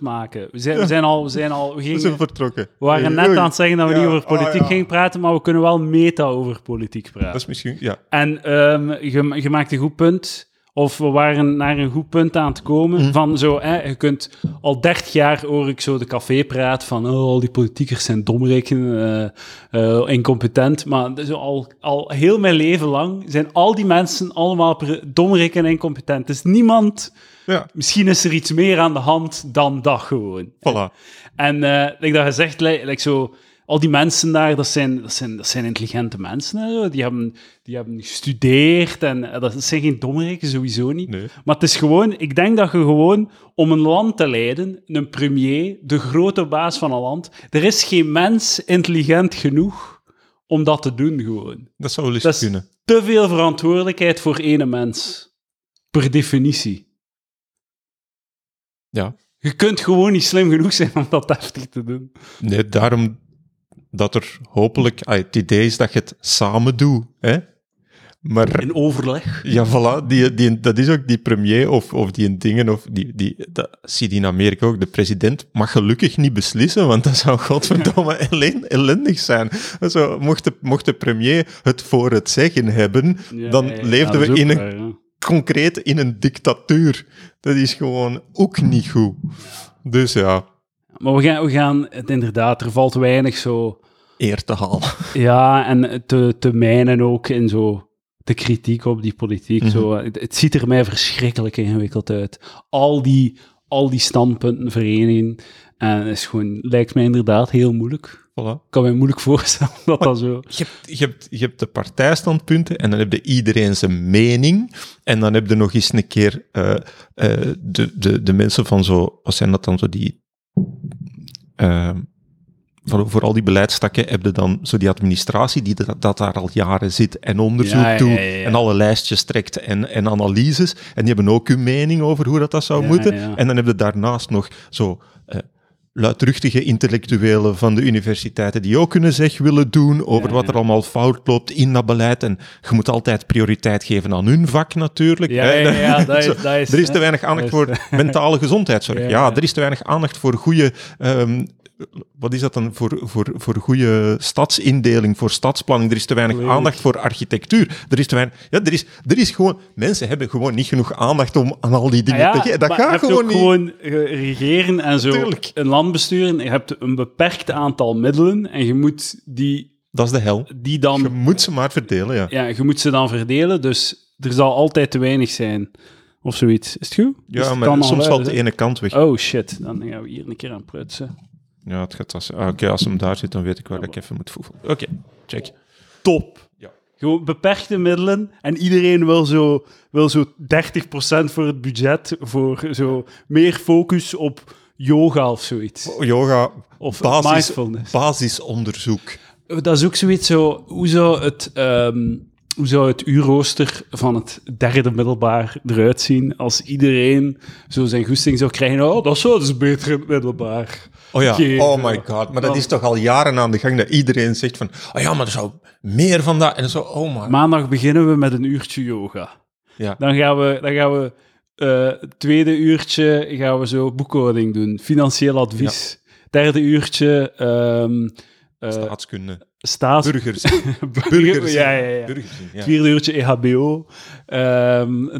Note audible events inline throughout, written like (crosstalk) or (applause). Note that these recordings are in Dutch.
maken. We zijn, we zijn al... We, zijn al, we, (laughs) We gingen, zijn vertrokken. we waren net aan het zeggen dat we Ja, niet over politiek ah, ja. gingen praten, maar we kunnen wel meta over politiek praten. Dat is misschien... Ja. En ehm, je, je maakt een goed punt, of we waren naar een goed punt aan het komen, Mhm. van zo, hè, je kunt al 30 jaar hoor ik zo de cafépraat van, oh, al die politiekers zijn domreken, eh, incompetent, maar dus al, al heel mijn leven lang zijn al die mensen allemaal domreken en incompetent. Dus niemand, Ja, misschien is er iets meer aan de hand dan dat gewoon. voilà. En eh like dat gezegd, like, zo, al die mensen daar, dat zijn, dat zijn, dat zijn intelligente mensen. Hè, die, hebben, die hebben gestudeerd en eh, dat zijn geen dommereken, sowieso niet. Nee. Maar het is gewoon, ik denk dat je gewoon, om een land te leiden, een premier, de grote baas van een land, er is geen mens intelligent genoeg om dat te doen gewoon. Dat zou wel eens Dat is kunnen. te veel verantwoordelijkheid voor ene mens. Per definitie. Ja. Je kunt gewoon niet slim genoeg zijn om dat heftig te doen. Nee, daarom dat er hopelijk... ah, het idee is dat je het samen doet, hè. Maar... In overleg. Ja, voilà. Die, die, dat is ook die premier of, of die dingen, of die, die, dat zie je in Amerika ook. De president mag gelukkig niet beslissen, want dat zou godverdomme ellen- ellendig zijn. Zo, mocht, de, mocht de premier het voor het zeggen hebben, Ja, dan ja, leefden we in een. Concreet in een dictatuur. Dat is gewoon ook niet goed. Dus ja, Maar we gaan, we gaan het inderdaad, er valt weinig zo... eer te halen. Ja, en te, te mijnen ook in zo de kritiek op die politiek. Mhm. zo. Het, het ziet er mij verschrikkelijk ingewikkeld uit. Al die, al die standpunten verenigen. En het is gewoon, lijkt mij inderdaad heel moeilijk. Voilà. Ik kan me moeilijk voorstellen dat dat zo... Je hebt, je, hebt, je hebt de partijstandpunten en dan heb je iedereen zijn mening. En dan heb je nog eens een keer eh, eh, de, de, de mensen van zo, wat zijn dat dan zo die. eh, voor, voor al die beleidstakken heb je dan zo die administratie die dat, dat daar al jaren zit en onderzoek Ja, doet ja, ja. en alle lijstjes trekt en, en analyses. En die hebben ook hun mening over hoe dat, dat zou moeten. En dan heb je daarnaast nog zo luidruchtige intellectuelen van de universiteiten die ook kunnen zeg willen doen over Ja, wat er allemaal fout loopt in dat beleid. En je moet altijd prioriteit geven aan hun vak natuurlijk. Ja, ja, ja, (laughs) dat is- dat is- er is te weinig aandacht voor mentale gezondheidszorg. (laughs) Ja. er is te weinig aandacht voor goede... ehm, wat is dat dan? Voor, voor, voor goede stadsindeling, voor stadsplanning. Er is te weinig aandacht voor architectuur. Er is te weinig... Ja, er is, er is gewoon... Mensen hebben gewoon niet genoeg aandacht om aan al die dingen Ah te geven. Dat maar je gaat hebt gewoon ook niet. gewoon regeren en zo Tuurlijk. een land besturen. Je hebt een beperkt aantal middelen en je moet die, Dat is de hel. die dan... Je moet ze maar verdelen, ja. Ja, je moet ze dan verdelen, dus er zal altijd te weinig zijn. Of zoiets. Is het goed? Ja, het maar soms valt de ene kant weg. Oh shit, dan gaan we hier een keer aan prutsen. Ja, het gaat als... ah, Oké, als hem daar zit, dan weet ik waar ik even moet voelen. Oké, check. Top. Ja. Gewoon beperkte middelen en iedereen wil zo, wil zo 30% voor het budget voor zo meer focus op yoga of zoiets. Yoga, Of basis, mindfulness. basisonderzoek. Dat is ook zoiets zo, hoe zou het, ehm, hoe zou het uurrooster van het derde middelbaar eruit zien als iedereen zo zijn goesting zou krijgen? Oh, dat zou dus beter in het middelbaar. Oh ja, geven. oh my god. Maar dat is toch al jaren aan de gang dat iedereen zegt van... Oh ja, maar er zou meer van dat... En zo, oh my... Maandag beginnen we met een uurtje yoga. Ja. Dan gaan we, dan gaan we eh, tweede uurtje gaan we zo boekhouding doen, financieel advies. Derde uurtje ehm eh, Staatskunde. Staats... Burgers. (laughs) Burgers. Ja, ja, ja. Burgerzin, ja. Het vierde uurtje E EHBO.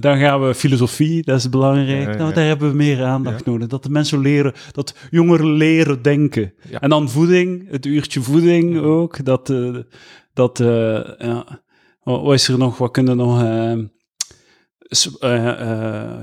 Dan gaan we filosofie, dat is belangrijk. Ja, ja, Nou, ja. daar hebben we meer aandacht Ja. nodig. Dat de mensen leren, dat jongeren leren denken. Ja. En dan voeding, het uurtje voeding ook. Dat, eh, dat eh, ja. Wat wat is er nog? Wat kunnen nog... ehm, eh,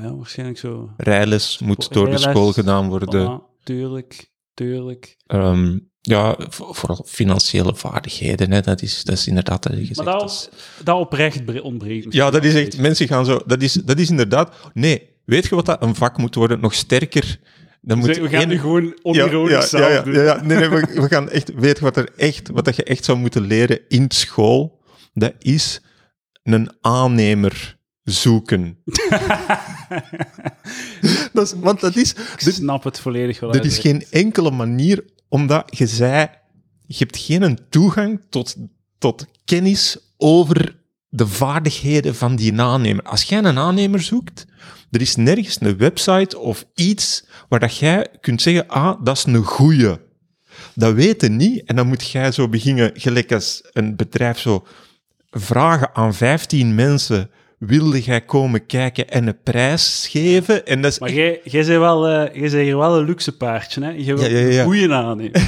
ja, waarschijnlijk zo... Rijles moet door de school gedaan worden. Voilà, tuurlijk, tuurlijk. Ehm, ja, vo- vooral financiële vaardigheden. Hè. Dat, is, dat is inderdaad... Dat je gezegd, Maar dat is- dat oprecht bre- ontbreekt. Ja, dat is echt... Mensen gaan zo... Dat is, dat is inderdaad... Nee, weet je wat dat een vak moet worden? Nog sterker... Dan moet. We gaan één- nu gewoon onironisch ja, ja, ja, ja, ja. Nee, nee, we, we gaan echt... Weet je wat, er echt, wat dat je echt zou moeten leren in school? Dat is een aannemer zoeken. (laughs) (laughs) dat is, want dat is... Ik Dit, snap het volledig wel. dit is geen enkele manier, omdat je zei... Je hebt geen toegang tot, tot kennis over de vaardigheden van die aannemer. Als jij een aannemer zoekt, er is nergens een website of iets waar dat jij kunt zeggen, ah, dat is een goeie. Dat weten niet. En dan moet jij zo beginnen, gelijk als een bedrijf zo, vragen aan 15 mensen, wilde jij komen kijken en een prijs geven? En dat is Maar echt- jij, jij bent wel, eh, jij bent hier wel een luxe paardje, hè? Je wilt Ja, ja, ja. een goeie aannemer.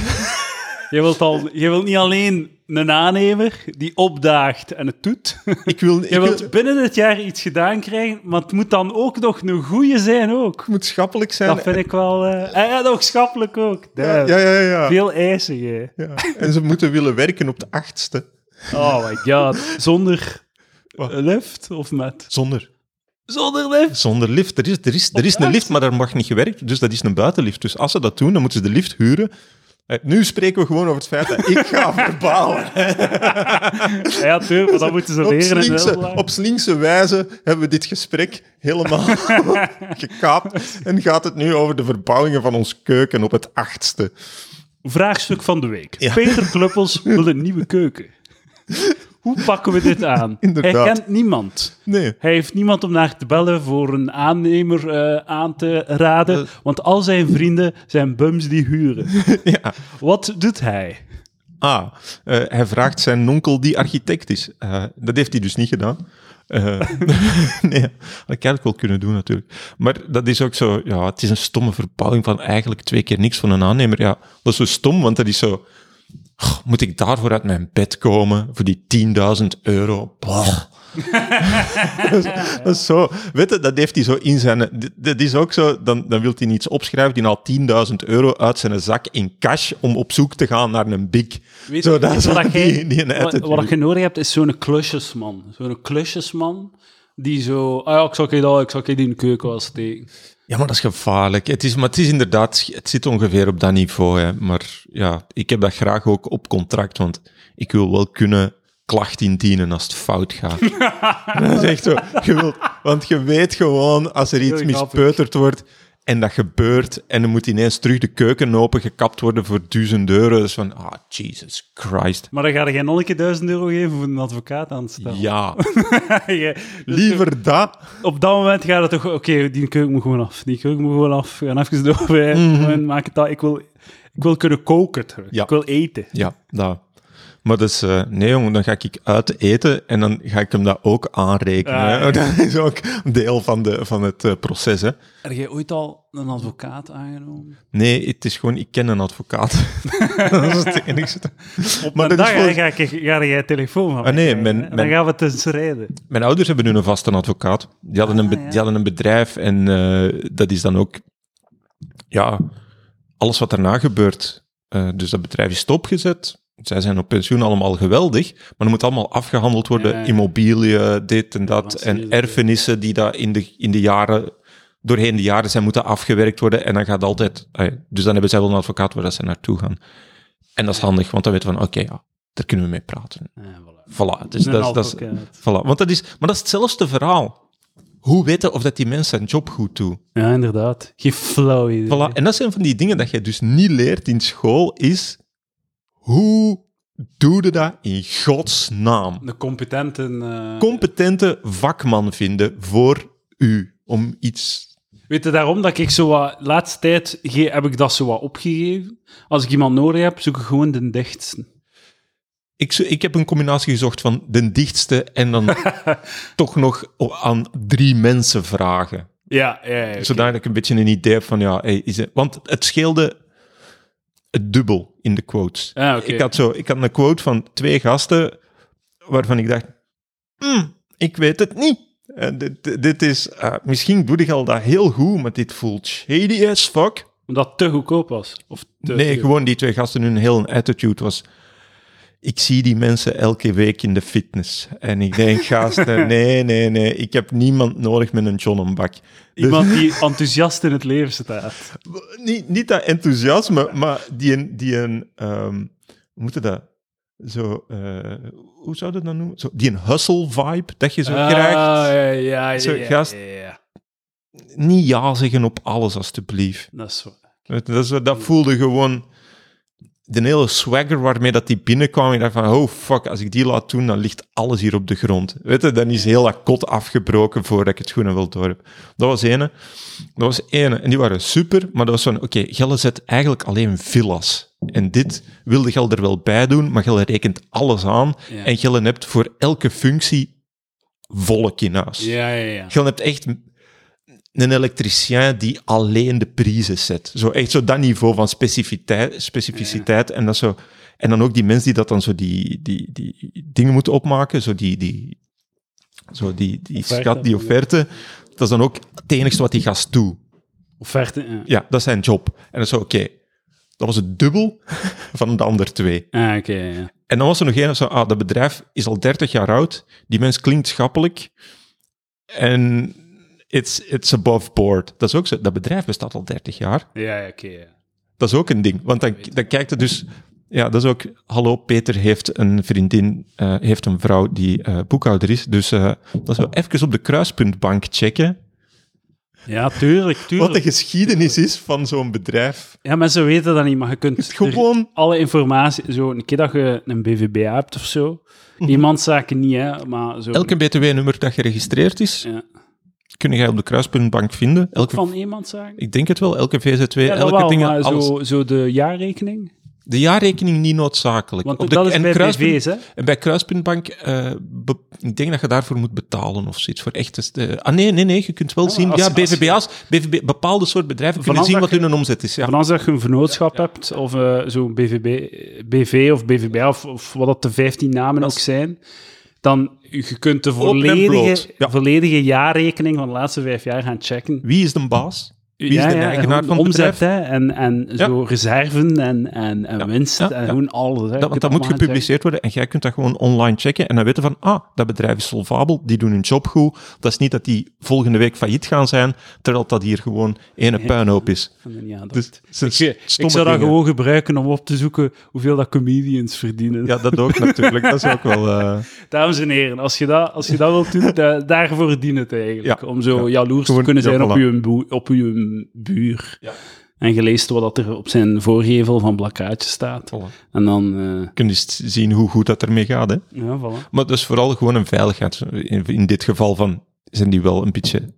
(laughs) jij, wilt al, jij wilt niet alleen een aannemer die opdaagt en het doet. (laughs) ik wil, (laughs) ik Je wil, wilt binnen het jaar iets gedaan krijgen, maar het moet dan ook nog een goeie zijn ook. het moet schappelijk zijn. Dat vind ik wel... eh en, en nog schappelijk ook. ja, ja, ja, ja. Veel eisen, jij. Ja. En ze moeten willen werken op de achtste. Oh my god. Zonder Wat? lift of met? Zonder. Zonder lift? Zonder lift. Er is, er is, er is een lift, maar daar mag niet gewerkt. Dus dat is een buitenlift. Dus als ze dat doen, dan moeten ze de lift huren. Eh, Nu spreken we gewoon over het feit dat ik ga (laughs) verbouwen. Ja, tuurlijk, maar dat moeten ze Op leren in slinkse, op slinkse wijze hebben we dit gesprek helemaal (laughs) gekaapt. En gaat het nu over de verbouwingen van ons keuken op het achtste. Vraagstuk van de week. Ja. Peter Kluppels wil een nieuwe keuken. (laughs) Hoe pakken we dit aan? (laughs) Inderdaad. Hij kent niemand. Nee. Hij heeft niemand om naar te bellen voor een aannemer eh, aan te raden, Eh. want al zijn vrienden zijn bums die huren. (laughs) Ja. Wat doet hij? Ah, eh, hij vraagt zijn onkel die architect is. Dat heeft hij dus niet gedaan. (laughs) Nee, had ik eigenlijk wel kunnen doen natuurlijk. Maar dat is ook zo, ja, het is een stomme verbouwing van eigenlijk twee keer niks van een aannemer. Ja, dat is zo stom, want dat is zo... "Oh, moet ik daarvoor uit mijn bed komen, voor die 10.000 euro? Boah. (laughs) dat, is, dat is zo, weet je, dat heeft hij zo in zijn... dit- Dat is ook zo, dan, dan wil hij iets opschrijven, die haalt 10.000 euro uit zijn zak in cash om op zoek te gaan naar een big. Weet Zo, je- dat is wat die- die een wat, attitude. wat je nodig hebt, is zo'n klusjesman. Zo'n klusjesman die zo... Ah ja, ik zal je dat, ik zal je die in de keuken wel steken. Ja, maar dat is gevaarlijk. Het is, maar het is inderdaad, het zit ongeveer op dat niveau. Hè. Maar ja, ik heb dat graag ook op contract, want ik wil wel kunnen klacht indienen als het fout gaat. (laughs) dat is echt zo. Je wilt, want je weet gewoon, als er iets mispeuterd wordt en dat gebeurt, en er moet ineens terug de keuken opengekapt worden voor duizend euro. Dus van, ah, Jesus Christ. Maar dan ga je nog een keer duizend euro geven voor een advocaat aanstellen. Ja, (laughs) Je- dus liever dat. op dat moment gaat het toch... Oké, die keuken moet gewoon af. Die keuken moet gewoon af. We gaan even (laughs) door. gewoon Maak het dat. Ik wil, ik wil kunnen koken terug. Ja. Ik wil eten. Ja, dat. Maar dat is, eh, nee jongen, dan ga ik uit eten en dan ga ik hem dat ook aanrekenen. Ah, ja. (laughs) Dat is ook deel van, de, van het eh, proces. Hè. Heb jij ooit al een advocaat aangenomen? Nee, het is gewoon, ik ken een advocaat. (laughs) dat is het enige. Op Maar een dag ga, ik, ga jij telefoon van Ah, nee, mijn- dan gaan we tussen rijden. Mijn ouders hebben nu een vaste advocaat. Die hadden, een, be- Ah, ja. die hadden een bedrijf en eh, dat is dan ook, ja, alles wat daarna gebeurt. Eh, dus dat bedrijf is stopgezet. Zij zijn op pensioen allemaal geweldig, maar er moet allemaal afgehandeld worden. Ja, ja. Immobiliën, dit en dat. En erfenissen die dat in de, in de jaren, doorheen de jaren zijn moeten afgewerkt worden. En dan gaat altijd, dus dan hebben zij wel een advocaat waar dat ze naartoe gaan. En dat is handig, want dan weten we van, oké, ja, daar kunnen we mee praten. Voilà. Voilà, dus dat, dat, is, advocaat. Voilà, want dat is, maar dat is hetzelfde verhaal. Hoe weten of dat die mensen zijn job goed doen? Ja, inderdaad. Geen flauw idee. Voilà. En dat zijn van die dingen dat je dus niet leert in school, is hoe doe je dat in godsnaam? De competenten... eh, Competente vakman vinden voor u om iets... Weet je, daarom dat ik zo wat... Laatste tijd heb ik dat zo wat opgegeven. Als ik iemand nodig heb, zoek ik gewoon de dichtste. Ik, ik heb een combinatie gezocht van de dichtste en dan (laughs) toch nog aan drie mensen vragen. Ja, ja, ja. Zodat ik een beetje een idee heb van, ja, hey, is het, want het scheelde het dubbel in de quotes. Ah, ik, had zo, ik had een quote van twee gasten waarvan ik dacht, "Hmm, ik weet het niet. En dit, dit is, eh, misschien doe ik al dat heel goed, maar dit voelt shady as fuck. Omdat het te goedkoop was. Of te Nee, duur. gewoon die twee gasten, hun hele attitude was... Ik zie die mensen elke week in de fitness. En ik denk, (laughs) gasten, nee, nee, nee. Ik heb niemand nodig met een John en Bak. Dus- Iemand die (laughs) enthousiast in het leven staat. niet, niet dat enthousiasme, maar die een... Die een ehm, hoe moet dat? Zo, eh, hoe zou je dat noemen? Zo, die een hustle vibe dat je zo Ah, krijgt. ja, ja, ja, Zo, ja, gast. ja, ja. Niet ja zeggen op alles, alstublieft. Dat is waar. Dat, is, dat voelde gewoon... de hele swagger waarmee dat die binnenkwam, ik dacht van, oh fuck, als ik die laat doen, dan ligt alles hier op de grond. Weet je, dan is heel dat kot afgebroken voordat ik het goed en wel door heb. Dat was ene. Dat was ene. En die waren super, maar dat was van, oké, Gelle zet eigenlijk alleen villas. En dit wilde Gelle er wel bij doen, maar Gelle rekent alles aan. Ja. En Gelle hebt voor elke functie volk in huis. Ja, ja, ja. Je hebt echt een elektricien die alleen de prijzen zet. Zo echt zo dat niveau van specificiteit. specificiteit en, dat zo, en dan ook die mensen die dat dan zo die, die, die dingen moeten opmaken, zo die, die, zo die, die Offerte. schat, die offerte. Dat is dan ook het enigste wat die gast doet. Offerte, ja. Ja, dat is zijn job. En dan zo, oké, dat was het dubbel (laughs) van de andere twee. Ah, oké, ja. En dan was er nog één, zo, ah, dat bedrijf is al 30 jaar oud. Die mens klinkt schappelijk. En it's, it's above board. Dat is ook zo. Dat bedrijf bestaat al 30 jaar. Ja, ja, oké, ja. Dat is ook een ding. Want dan, dan kijkt het dus... Ja, dat is ook... Hallo, Peter heeft een vriendin, eh, heeft een vrouw die eh, boekhouder is. Dus eh, dat is wel even op de kruispuntbank checken. Ja, tuurlijk, (laughs) Wat tuurlijk. de geschiedenis is van zo'n bedrijf. Ja, mensen weten dat niet, maar je kunt Gewoon... alle informatie... Zo, een keer dat je een BVB hebt of zo... Iemandszaken niet, hè, maar zo... Elke btw-nummer dat geregistreerd is, Ja. Kun je op de kruispuntbank vinden. Elke, Van iemandszaken? ik denk het wel, elke VZW, Ja, elke wel, dingen, maar alles. zo, zo de jaarrekening. De jaarrekening niet noodzakelijk. Want Op de, dat is en bij kruispunt- BV's, hè? En bij Kruispuntbank, eh, be- ik denk dat je daarvoor moet betalen of zoiets. Voor echt, eh, ah nee, nee, nee, je kunt wel Ja, zien. als- ja, BVBA's, BVB, bepaalde soort bedrijven kunnen Vanaf zien wat je- hun omzet is. Ja. Van als dat je een vernootschap hebt, of eh, zo'n BVB, BV of BVB, of, of wat dat de 15 namen ook zijn, dan je kunt de volledige, ja. volledige jaarrekening van de laatste vijf jaar gaan checken. Wie is de baas? Wie is de eigenaar van het omzet, bedrijf? hè, en, en zo reserven en, en, en winst en gewoon alles. Hè. Je Dat, want dat moet gepubliceerd worden en jij kunt dat gewoon online checken en dan weten van, ah, dat bedrijf is solvabel, die doen hun job goed. Dat is niet dat die volgende week failliet gaan zijn, terwijl dat hier gewoon ene puinhoop is. Ja, dat- Dus, zijn ik, zou dat gewoon gebruiken om op te zoeken hoeveel dat comedians verdienen. Ja, dat ook natuurlijk. Dat is ook wel... eh, (laughs) Dames en heren, als je dat, als je dat wilt doen, da- daarvoor dient het eigenlijk. Om zo ja. jaloers te kunnen zijn op, voilà. uw boe- buur. Ja. En je leest wat dat er op zijn voorgevel van plakkaatje staat. Voilà. En dan, eh, kun je zien hoe goed dat ermee gaat. Hè? ja, voilà. Maar dus vooral gewoon een veiligheid. In, in dit geval van, zijn die wel een beetje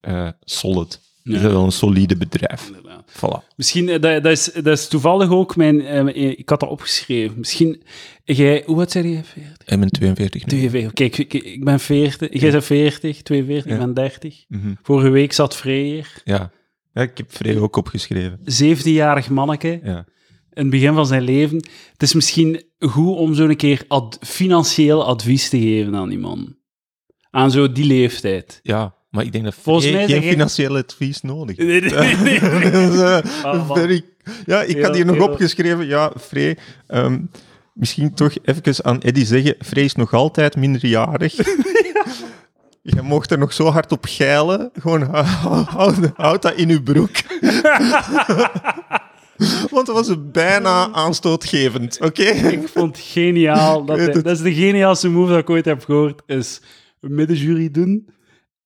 eh, solid. Ja. Is dat wel een solide bedrijf. Inderdaad. Voilà. Misschien, eh, dat, dat, is, dat is toevallig ook mijn... eh, ik had dat opgeschreven. Misschien, jij... Hoe oud zijn jij? 40? En mijn 42 nu. 42. Kijk, ik, ik ben 40. Jij bent 40, 42, Ja. ik ben 30. Mhm. Vorige week zat Frey hier. ja. ja, ik heb Vrede ook opgeschreven. 17-jarig manneke. Ja. in het begin van zijn leven. Het is misschien goed om zo een keer ad- financieel advies te geven aan die man. Aan zo die leeftijd. ja, maar ik denk dat Volgens mij geen financieel advies nodig heeft. Nee, nee, nee, nee. (laughs) Dat is, eh, Ah, very- ja, ik had hier nog heel- opgeschreven. Ja, Free, ehm, misschien toch even aan Eddie zeggen. Free is nog altijd minderjarig. (laughs) Je mocht er nog zo hard op geilen. Gewoon hou- houd, houd dat in uw broek. (laughs) Want dat was bijna aanstootgevend, oké? Ik vond het geniaal. Dat, dat is de geniaalste move dat ik ooit heb gehoord. Is middenjury doen.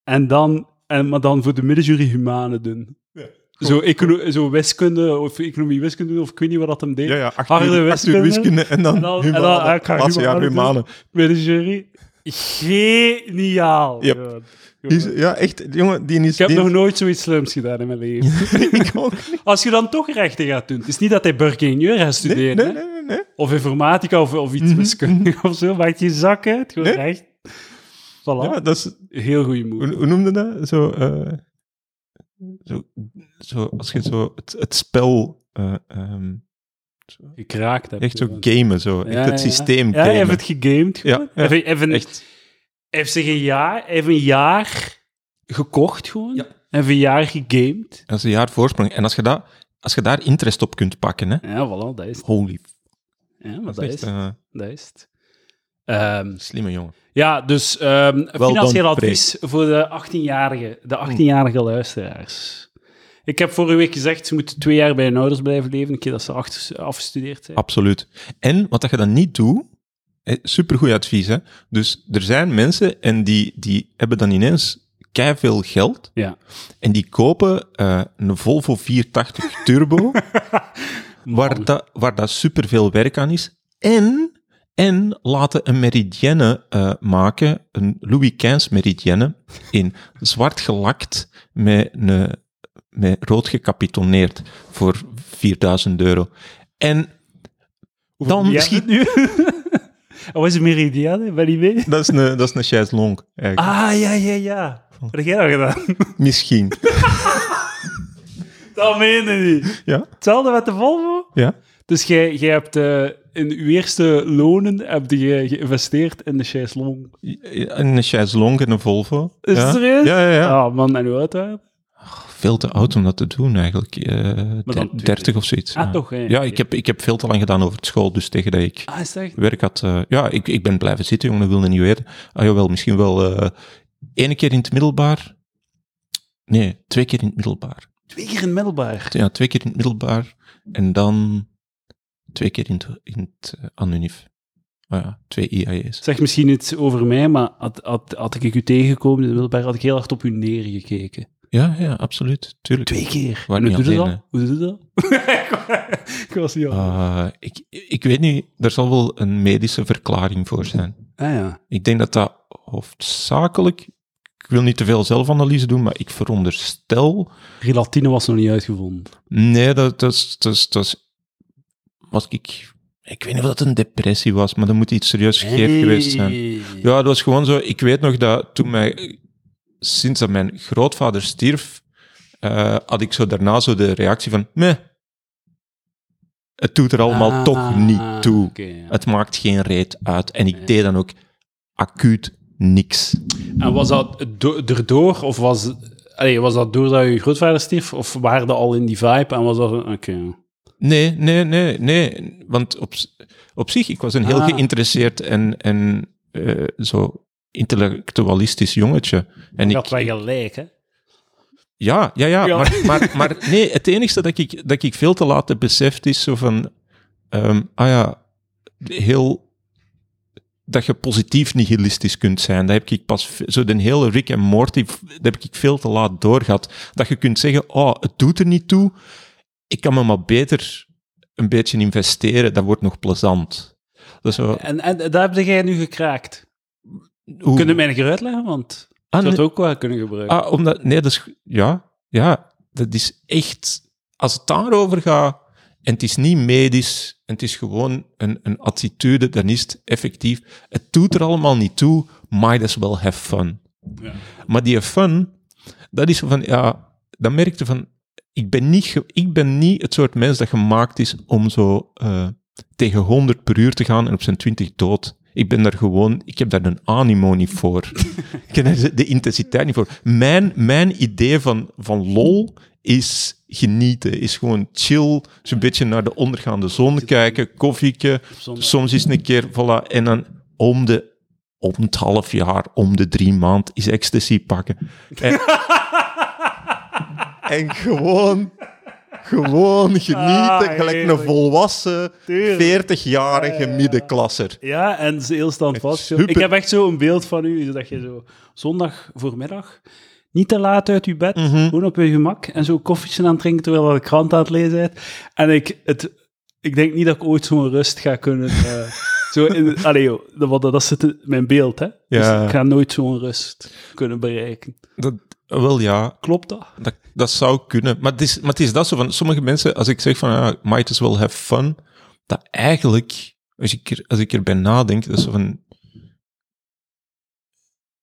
En dan, en, maar dan voor de middenjury humane doen. Zo, econo- zo wiskunde, of economie wiskunde, doen, of ik weet niet wat dat hem deed. Ja, ja, acht Harde uur, wiskunde. wiskunde en dan, En dan- en humane. dan- ah, ik ga Laatste jaar humane. Middenjury. Geniaal. Yep. Die is- ja, echt, jongen, die is... Ik heb die- nog nooit zoiets slims gedaan in mijn leven. (laughs) ik ook niet. Als je dan toch rechten gaat doen, het is niet dat hij burgeringenieur gaat studeren, nee, nee, nee, nee. of informatica of, of iets Mhm. wiskundig of zo, maakt je zak uit, gewoon Nee. recht. Voilà, Ja, dat is... heel goede move. Hoe, hoe noemde dat? Zo, eh, zo, zo, als je zo het, het spel... eh, ehm, Gekraakt heb. echt zo gamen, zo. Echt Ja, het ja. systeem Ja, hij gamen. heeft het gegamed. Ja, gewoon. ja, Hij heeft- hij heeft een- Echt. heeft zich een jaar, heeft een jaar gekocht gewoon. Ja. Een jaar gegamed. Dat is een jaar voorsprong. En als je, dat, als je daar interest op kunt pakken, hè, Ja, voilà, dat is het. holy... Ja, maar Dat dat is is echt het. eh, Dat is het. Ehm, slimme jongen. Ja, dus ehm financieel advies voor de 18-jarige, de 18-jarige luisteraars. Ik heb vorige week gezegd, ze moeten twee jaar bij hun ouders blijven leven, een keer dat ze achter, afgestudeerd zijn. Absoluut. En wat dat je dan niet doet, supergoed advies, hè. Dus er zijn mensen en die, die hebben dan ineens veel geld Ja. en die kopen eh, een Volvo 480 Turbo (laughs) waar, dat, waar dat superveel werk aan is. En, en laten een meridienne eh, maken, een Louis XV meridienne, in zwart gelakt met, een, met rood gecapitoneerd voor 4000 euro. En Hoeveel Dan schiet- nu? (laughs) Oh, was het Meridiane? Ben je mee? dat is een, dat is een chaise longue, eigenlijk. Ah, ja, ja, ja. Wat heb jij dat gedaan? (laughs) Misschien. Dat meen je niet. Ja? Hetzelfde met de Volvo? Ja? Dus jij, jij hebt eh, in je eerste lonen heb je geïnvesteerd in de chaise longue. Een chaise longue en een Volvo. Is ja. het serieus? Ja, ja, ja. Ah, man, en hoe oud? Veel te oud om dat te doen, eigenlijk. Eh, dan der- 30 of zoiets. Ah, ja. toch, hè? Ja, ik heb, ik heb veel te lang gedaan over het school, dus tegen dat ik Ah, echt? werk had... eh, ja, ik, ik ben blijven zitten, jongen, dat wilde niet weten. Ah, jawel, misschien wel eh één keer in het middelbaar. Nee, twee keer in het middelbaar. Twee keer in het middelbaar. Ja, twee keer in het middelbaar. En dan twee keer in het, in het uh, Anunif. Oh ja, twee IAE's. Zeg misschien iets over mij, maar had, had, had ik u tegengekomen in had ik heel hard op u neergekeken. Ja, ja, absoluut. Tuurlijk. Twee keer. Waar En hoe niet doe je dat? Hoe doe je dat? (laughs) ik was niet. Uh, ik, ik weet niet, er zal wel een medische verklaring voor zijn. Ah ja. Ik denk dat dat hoofdzakelijk, ik wil niet te veel zelfanalyse doen, maar ik veronderstel, Relatine was nog niet uitgevonden. nee, dat, dat, dat, dat is, was ik, ik weet niet of dat een depressie was, maar dat moet iets serieus scheef geweest zijn. Ja, dat was gewoon zo, ik weet nog dat toen mij, sinds dat mijn grootvader stierf, uh, had ik zo daarna zo de reactie van, meh, het doet er allemaal Ah, toch niet toe. ja. Het maakt geen reet uit. En ik deed dan ook acuut niks. En was dat do- erdoor, of was, allee, was dat doordat je grootvader stierf, of waren dat al in die vibe en was dat... een- Oké. Nee, nee, nee, nee. Want op, op zich, ik was een heel Ah. geïnteresseerd en, en eh, zo intellectualistisch jongetje. En Je ik, wel gelijk, hè? ja, ja, ja. Ja. Maar, maar, maar nee, het enige dat ik, dat ik veel te laat heb beseft is zo van... ehm, ah ja, heel... Dat je positief nihilistisch kunt zijn. Dat heb ik pas... Zo de hele Rick en Morty, dat heb ik veel te laat doorgehad. Dat je kunt zeggen, oh, het doet er niet toe. Ik kan me maar beter een beetje investeren. Dat wordt nog plezant. Dat zo... En, en daar heb jij nu gekraakt. hoe- Kun je mij keer uitleggen? Want Ah, nee. het ook wel kunnen gebruiken. Ah, omdat, nee, dat is, ja, ja, dat is echt, als het daarover gaat, en het is niet medisch, en het is gewoon een, een attitude, dan is het effectief, het doet er allemaal niet toe, might as well have fun. Ja. Maar die fun, dat is van, ja, dan merkte van, ik ben niet, ik ben niet het soort mens dat gemaakt is om zo eh, tegen 100 per uur te gaan en op zijn 20 dood. Ik ben daar gewoon, ik heb daar een animo niet voor. (laughs) ik heb daar de, intensiteit niet voor. Mijn, mijn idee van, van lol is genieten, is gewoon chill, zo'n beetje naar de ondergaande zon kijken, koffieke, soms is een keer, voilà, en dan om de, om het half jaar, om de drie maand, is ecstasy pakken. En, (laughs) en gewoon, gewoon genieten, Ah, gelijk een volwassen, Tuurlijk. 40-jarige middenklasser. Ja, en heel standvastig. Super. Ik heb echt zo een beeld van u, dat je zo zondag voormiddag niet te laat uit je bed, Mhm. gewoon op je gemak, en zo koffietje aan het drinken terwijl je de krant aan het lezen bent. En ik, het, ik denk niet dat ik ooit zo'n rust ga kunnen... eh, zo in, allee, joh, dat, dat, dat zit in mijn beeld, hè. Ja. Dus ik ga nooit zo'n rust kunnen bereiken. Dat, wel ja, Klopt dat? dat, dat zou kunnen. Maar het, is, maar het is dat zo van, sommige mensen, als ik zeg van, ja, might as well have fun, dat eigenlijk, als ik, er, als ik erbij nadenk, dat is van,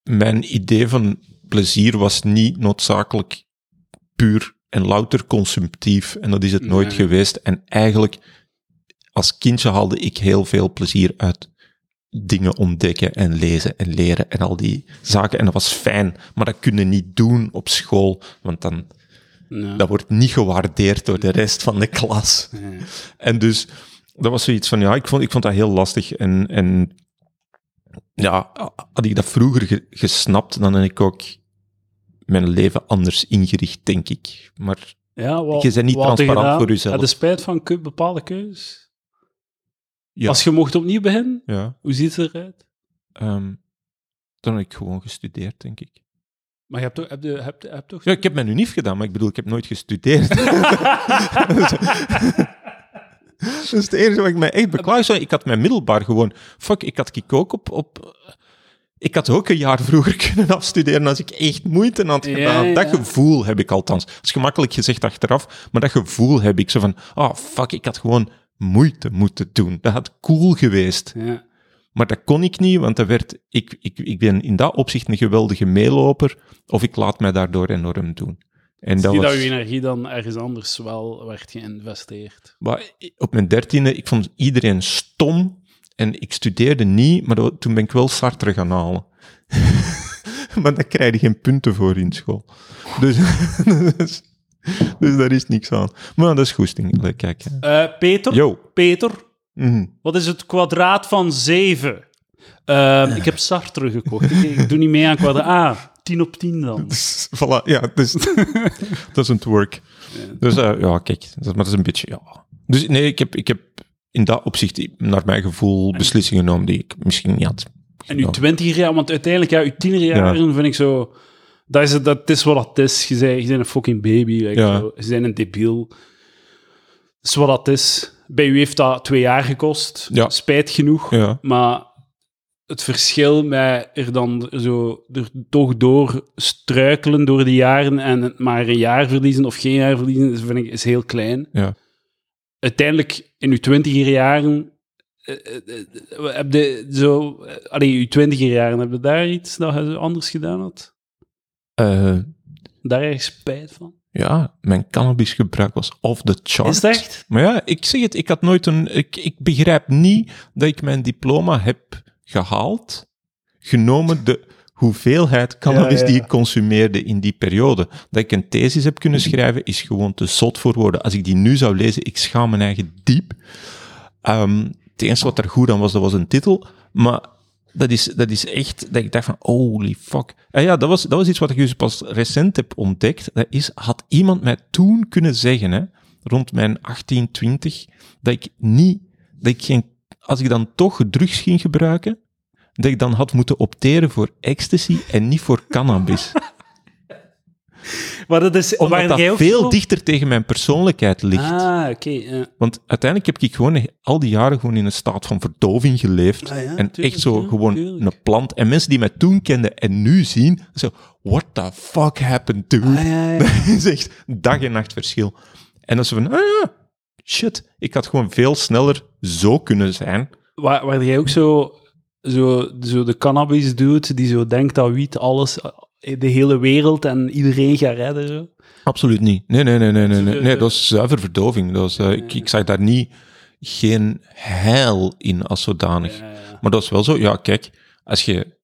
mijn idee van plezier was niet noodzakelijk puur en louter consumptief, en dat is het nooit Nee. geweest. En eigenlijk, als kindje haalde ik heel veel plezier uit dingen ontdekken en lezen en leren en al die zaken. En dat was fijn, maar dat kun je niet doen op school, want dan, dat wordt niet gewaardeerd door de rest van de klas. En dus, dat was zoiets van, ja, ik vond, ik vond dat heel lastig. En, en ja, had ik dat vroeger ge- gesnapt, dan had ik ook mijn leven anders ingericht, denk ik. Maar Ja, wat, Je bent niet transparant gedaan? voor jezelf. Had je spijt van bepaalde keuzes? Ja, Als je mocht opnieuw beginnen, ja hoe ziet het eruit? ehm, dan heb ik gewoon gestudeerd, denk ik. Maar je hebt toch... Heb, je, heb, heb toch Ja, ik heb mijn unief gedaan, maar ik bedoel, ik heb nooit gestudeerd. (laughs) (laughs) Dat is het enige wat ik mij echt beklaag. Ik had mijn middelbaar gewoon... Fuck, ik had ik ook op... op ik had ook een jaar vroeger (laughs) kunnen afstuderen als ik echt moeite had Ja, gedaan. Dat ja. gevoel heb ik althans. Dat is gemakkelijk gezegd achteraf, maar dat gevoel heb ik. Zo van, oh fuck, ik had gewoon moeite moeten doen. Dat had cool geweest. Ja. Maar dat kon ik niet, want dat werd, ik, ik, ik ben in dat opzicht een geweldige meeloper, of ik laat mij daardoor enorm doen. En dat Zie was, dat je energie dan ergens anders wel werd geïnvesteerd. maar op mijn dertiende, ik vond iedereen stom en ik studeerde niet, maar dat- toen ben ik wel Sartre gaan halen. (laughs) maar daar krijg je geen punten voor in school. Dus, (laughs) dus, (laughs) dus daar is niks aan. Maar dat is goesting. Allee, Kijk. Eh, Peter? Yo. Peter, Mhm. wat is het kwadraat van 7? Eh, ik heb Sartre gekocht. Ik, ik doe niet mee aan kwadraat. Ah, 10 op 10 dan. Dus, (laughs) voilà, ja, (laughs) dus, doesn't work. Dus uh, ja, kijk, dat, maar dat is een beetje, ja. Dus nee, ik heb, ik heb in dat opzicht, naar mijn gevoel, beslissingen genomen die ik misschien niet had. En uw twintiger jaar, want uiteindelijk, ja, uw tienerjaren vind ik zo... Dat is, dat is wat het is. Je bent, je bent een fucking baby. like Ja. zo. Je bent een debiel. Dat is wat dat is. Bij u heeft dat twee jaar gekost. Ja. Spijt genoeg. Ja, Maar het verschil met er dan zo er toch door struikelen door de jaren en maar een jaar verliezen of geen jaar verliezen, vind ik, is heel klein. ja. Uiteindelijk, in uw twintiger jaren, eh, eh, eh, heb je zo... Allee, uw twintiger jaren, heb je daar iets dat je anders gedaan had? Eh, Daar erg spijt van? ja, mijn cannabisgebruik was off the chart. Is het echt? Maar ja, ik zeg het, ik had nooit een... Ik, ik begrijp niet dat ik mijn diploma heb gehaald, genomen de hoeveelheid cannabis Ja, ja. die ik consumeerde in die periode. Dat ik een thesis heb kunnen schrijven, is gewoon te zot voor woorden. Als ik die nu zou lezen, ik schaam mijn eigen diep. Ehm, het enige wat er goed aan was, dat was een titel. Maar dat is, dat is echt, dat ik dacht van, holy fuck. Ja, dat was, dat was iets wat ik dus pas recent heb ontdekt. Dat is, had iemand mij toen kunnen zeggen, hè, rond mijn 18, 20, dat ik niet, dat ik geen, als ik dan toch drugs ging gebruiken, dat ik dan had moeten opteren voor ecstasy en niet voor cannabis. (laughs) Maar dat is... Omdat dat veel dichter tegen mijn persoonlijkheid ligt. Ah, oké. ja. Want uiteindelijk heb ik gewoon al die jaren gewoon in een staat van verdoving geleefd. Ah ja, en tuurlijk, echt zo gewoon tuurlijk. een plant. En mensen die mij toen kenden en nu zien, zo, what the fuck happened, dude? Ah, ja. (laughs) Dat is echt dag en nacht verschil. En dan zo van, ah ja, shit, ik had gewoon veel sneller zo kunnen zijn. Waar, waar jij ook zo, zo, zo de cannabis doet, die zo denkt dat wiet alles, de hele wereld en iedereen gaat redden. Zo. Absoluut niet. Nee, nee, nee, nee, nee. Nee, de- nee dat was zuiver verdoving. Dat was, eh, ik, ik zag daar niet geen heil in als zodanig. Ja, ja. Maar dat is wel zo, ja, kijk, als je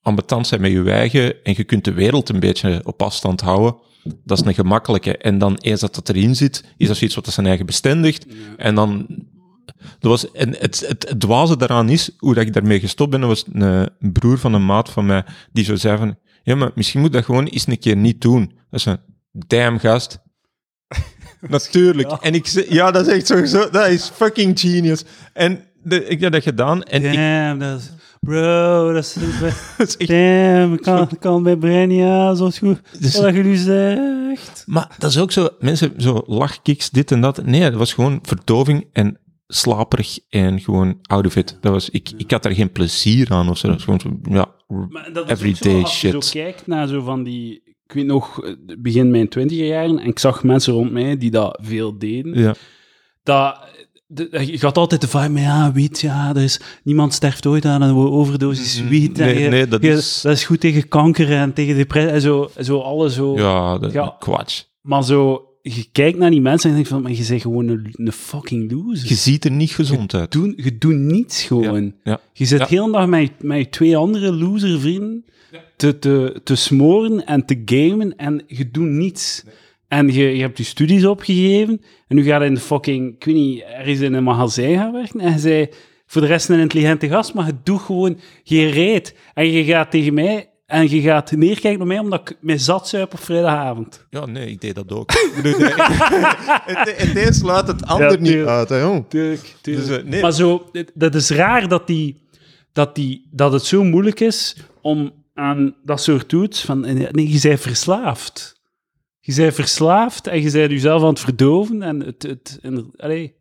ambetant bent met je eigen en je kunt de wereld een beetje op afstand houden, dat is een gemakkelijke. En dan eens dat dat erin zit, is dat zoiets wat dat zijn eigen bestendigt. En dan... Dat was, en het, het, het dwaze daaraan is, hoe dat ik daarmee gestopt ben, was een, een broer van een maat van mij, die zo zei van, ja, maar misschien moet dat gewoon eens een keer niet doen. Dat is een damn gast. (laughs) Natuurlijk. Ja. En ik ja, dat is echt zo, zo dat is fucking genius. En de, ik heb dat gedaan en ik, Damn, dat is... Bro, dat is... (laughs) dat is echt Damn, kan, kan bij aan, zo goed. Dus- Wat je nu zegt. Maar dat is ook zo, mensen, zo lachkiks, dit en dat. Nee, dat was gewoon verdoving en slaperig en gewoon out of it. Dat was, ik, ik had daar geen plezier aan of zo. Dat was gewoon, zo, ja, Maar dat is everyday zo, als je shit. zo kijkt naar zo van die... Ik weet nog, begin mijn twintiger jaren, en ik zag mensen rond mij die dat veel deden. Ja, dat, de- je gaat altijd de vibe met, ja, wiet, ja, is, niemand sterft ooit aan een overdosis wiet. en Mhm. Nee, je- nee, dat je- is- dat is goed tegen kanker en tegen depressie, en zo, zo alles zo. ja, dat, Ja. kwats. Maar zo, je kijkt naar die mensen en je denkt van, maar je bent gewoon een, een fucking loser. Je ziet er niet gezond uit. doet, je doet niets gewoon. Ja. Je zit Ja. heel dag met, met je twee andere loser vrienden te, te, te smoren en te gamen en je doet niets. En je, je hebt je studies opgegeven en nu gaat je in de fucking, ik weet niet, ergens in een magazijn gaan werken en je zei voor de rest een intelligente gast, maar je doet gewoon geen reet. En je gaat tegen mij en je gaat neerkijken op mij omdat ik mij zat zuip op vrijdagavond. Ja, nee, ik deed dat ook. (laughs) Ik bedoel, nee, het, het een sluit het ander Ja, niet uit, hè, jong. Tuurlijk, tuurlijk. Dus, eh, nee. Maar zo, dat is raar dat, die, dat, die, dat het zo moeilijk is om aan dat soort toets van... Nee, je bent verslaafd. Je bent verslaafd en je bent jezelf aan het verdoven. En het... het en, allee.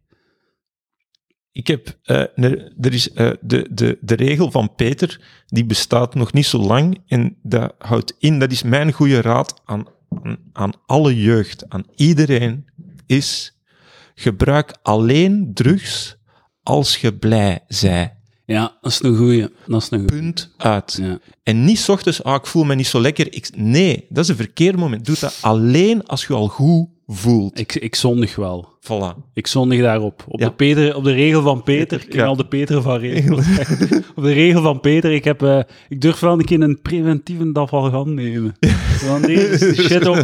Ik heb, eh, ne- er is eh, de, de, de regel van Peter, die bestaat nog niet zo lang en dat houdt in, dat is mijn goede raad aan, aan, aan alle jeugd, aan iedereen, is gebruik alleen drugs als je blij zij. Ja, dat is een goeie. Dat is een goeie. Punt uit. Ja. En niet ochtends, ah, ik voel me niet zo lekker. Ik, nee, dat is een verkeerd moment. Doe dat alleen als je al goed voelt. Ik, ik zondig wel. Voilà. Ik zondig daarop. Op, Ja. de, Peter, op de regel van Peter. Ik Ja. al de Peter van (laughs) regel. (laughs) op de regel van Peter. Ik, heb, eh, ik durf wel een keer een preventieve dafalgan nemen. (laughs) Want deze de shit op.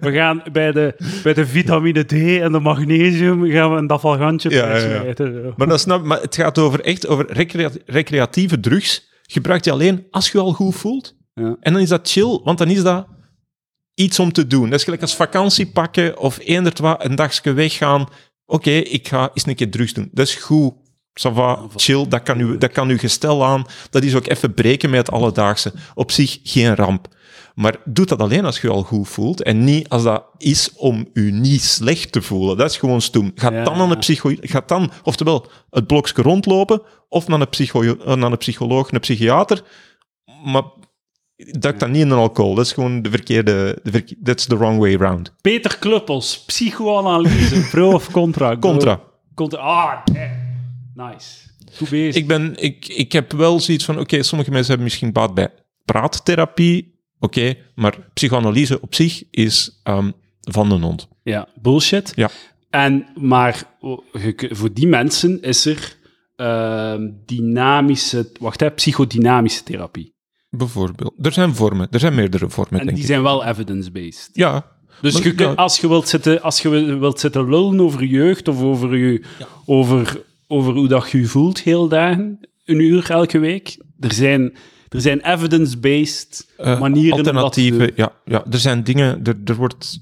We gaan bij de, bij de vitamine D en de magnesium gaan we een dafalgantje Ja, ja, ja. zo. Maar, dat snap, maar het gaat over echt over recrea- recreatieve drugs. Gebruik die alleen als je al goed voelt. Ja. En dan is dat chill, want dan is dat iets om te doen. Dat is gelijk als vakantie pakken of eenderd wat, een dagje weggaan. Oké, ik ga eens een keer drugs doen. Dat is goed. Ça va, chill, dat kan, u, dat kan uw gestel aan. Dat is ook even breken met het alledaagse. Op zich geen ramp. Maar doe dat alleen als je je al goed voelt. En niet als dat is om je niet slecht te voelen. Dat is gewoon stoem. Ga Ja, dan aan een psycho... Ga dan, oftewel, het blokje rondlopen, of naar een, psycho, naar een psycholoog, een psychiater. Maar duik dan niet in een alcohol. Dat is gewoon de verkeerde... De verke- that's the wrong way round. Peter Kluppels, psychoanalyse. (laughs) Pro of contra? Contra. Contra. Ah, nice. Goed bezig. Ik, ben, ik, ik heb wel zoiets van, oké, sommige mensen hebben misschien baat bij praattherapie, oké, maar psychoanalyse op zich is ehm, van de hond. Ja, bullshit. Ja. En, maar voor die mensen is er ehm, dynamische, wacht hè, psychodynamische therapie. Bijvoorbeeld. Er zijn vormen, er zijn meerdere vormen, En denk die ik. zijn wel evidence-based. Ja, Dus Maar- je kunt, ja. als je wilt zitten, als je wil- wilt zitten lullen over je jeugd of over, je, over, over hoe dat je je voelt heel dagen, een uur elke week, er zijn, er zijn evidence-based eh, manieren alternatieven. Ja, ja, er zijn dingen, er, er, wordt,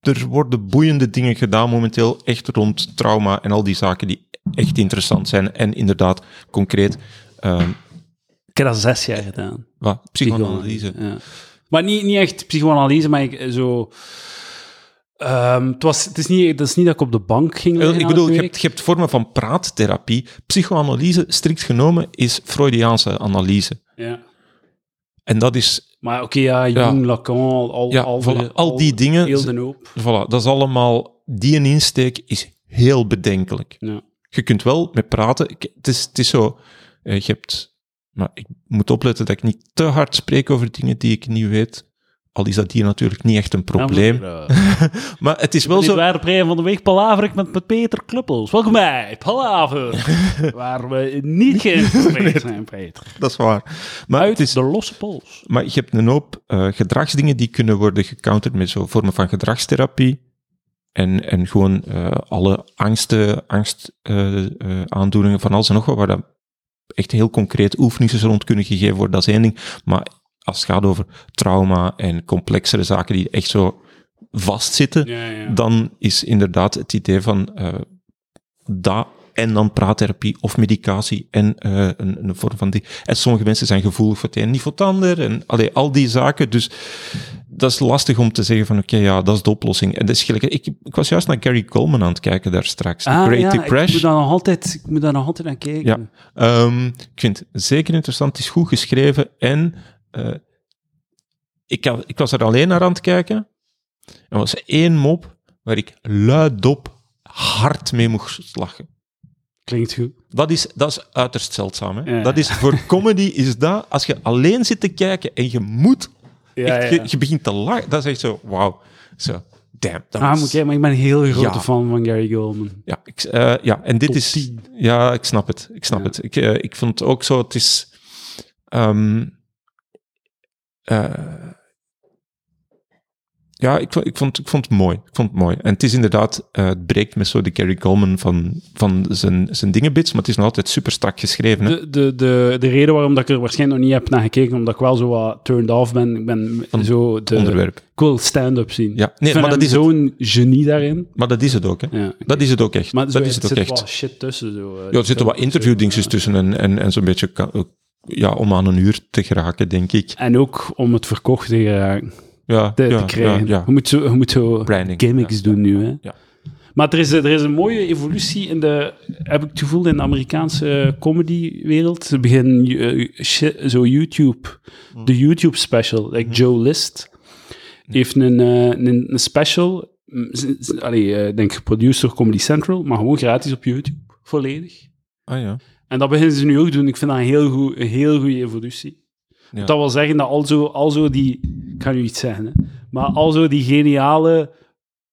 er worden boeiende dingen gedaan momenteel, echt rond trauma en al die zaken die echt interessant zijn. En inderdaad, concreet, ehm, Ik heb dat zes jaar gedaan. wat, psychoanalyse. Ja. Maar niet, niet echt psychoanalyse, maar ik, zo... ehm, het, was, het, is niet, het is niet dat ik op de bank ging Eh, liggen Ik bedoel, je hebt, je hebt vormen van praattherapie. Psychoanalyse, strikt genomen, is Freudiaanse analyse. Ja. En dat is, Maar oké, ja, Jung, Lacan, al, al, ja, al, voilà, al die dingen, Heel de hoop. voilà, dat is allemaal, die een insteek is heel bedenkelijk. Ja. Je kunt wel met praten, het is, het is zo, eh, je hebt, maar ik moet opletten dat ik niet te hard spreek over dingen die ik niet weet. Al is dat hier natuurlijk niet echt een probleem. Ja, maar, eh, (laughs) Maar het is wel zo, waren de brein van de week Palaver ik met, met Peter Kluppels. Welkom bij Palaver, (laughs) waar we niet geïnteresseerd zijn, Peter. dat is waar. Maar Uit het is, de losse pols. Maar je hebt een hoop eh, gedragsdingen die kunnen worden gecounterd met zo'n vormen van gedragstherapie. En, en gewoon eh, alle angsten, angstaandoeningen aandoeningen van alles en nog wat, waar dat echt heel concreet oefeningen rond kunnen gegeven worden, dat is één ding. Maar als het gaat over trauma en complexere zaken die echt zo vastzitten, Ja, ja. dan is inderdaad het idee van eh dat en dan praattherapie of medicatie en eh, een, een vorm van die. En sommige mensen zijn gevoelig voor het een, niet voor het ander. En allee, al die zaken. Dus dat is lastig om te zeggen van oké, ja, dat is de oplossing. En dat is gelijk, ik, ik was juist naar Gary Coleman aan het kijken daar straks. Ah, Great ja, ik moet, Depression. daar nog altijd, ik moet daar nog altijd naar kijken. Ja. Ehm, ik vind het zeker interessant. Het is goed geschreven. En eh, ik, ik was er alleen naar aan het kijken. Er was één mop waar ik luidop hard mee moest lachen. Klinkt goed. Dat is, dat is uiterst zeldzaam. Hè? Ja. Dat is, voor comedy is dat, als je alleen zit te kijken en je moet, Ja, echt, ja. Je, je begint te lachen, dat is echt zo, wauw. Zo, damn. Dat Ah, was- maar ik ben een heel grote fan van Gary Goldman. ja, ik, eh, ja, en dit Top is... 10. Ja, ik snap het. Ik snap het. Ik, eh, ik vond het ook zo, het is... ehm, eh, ja, ik vond, ik, vond, ik vond het mooi. Ik vond het mooi. En het is inderdaad, eh, het breekt met zo de Gary Coleman van, van zijn, zijn dingenbits, maar het is nog altijd super strak geschreven. Hè? De, de, de, de reden waarom dat ik er waarschijnlijk nog niet heb naar gekeken, omdat ik wel zo wat turned off ben, ik ben Van zo de, onderwerp. ik wil stand-up zien. Ja, nee, maar dat is zo'n genie daarin. Maar dat is het ook, hè. Ja. Dat is het ook echt. Maar zo, dat is er het ook zit echt. wel shit tussen. Zo, eh, Ja, er zitten wat ja. tussen en, en, en zo'n beetje ja, om aan een uur te geraken, denk ik. En ook om het verkocht te geraken. Ja, te, ja, te krijgen. Ja, ja. Je, moet zo, je moet zo Branding, gimmicks ja, doen nu. Hè. ja. Maar er is, er is een mooie evolutie in de, heb ik het gevoel, in de Amerikaanse comedywereld. Ze beginnen shi- zo YouTube, Hmm. de YouTube special, like Joe List, heeft een, eh, een, een special, mm, allee, ik denk geproduceerd door Comedy Central, maar gewoon gratis op YouTube, volledig. Ah ja. En dat beginnen ze nu ook te doen. Ik vind dat een heel, goed, een heel goede evolutie. Ja. Dat wil zeggen dat al zo, al zo die... Ik ga nu iets zeggen, hè, maar al zo die geniale,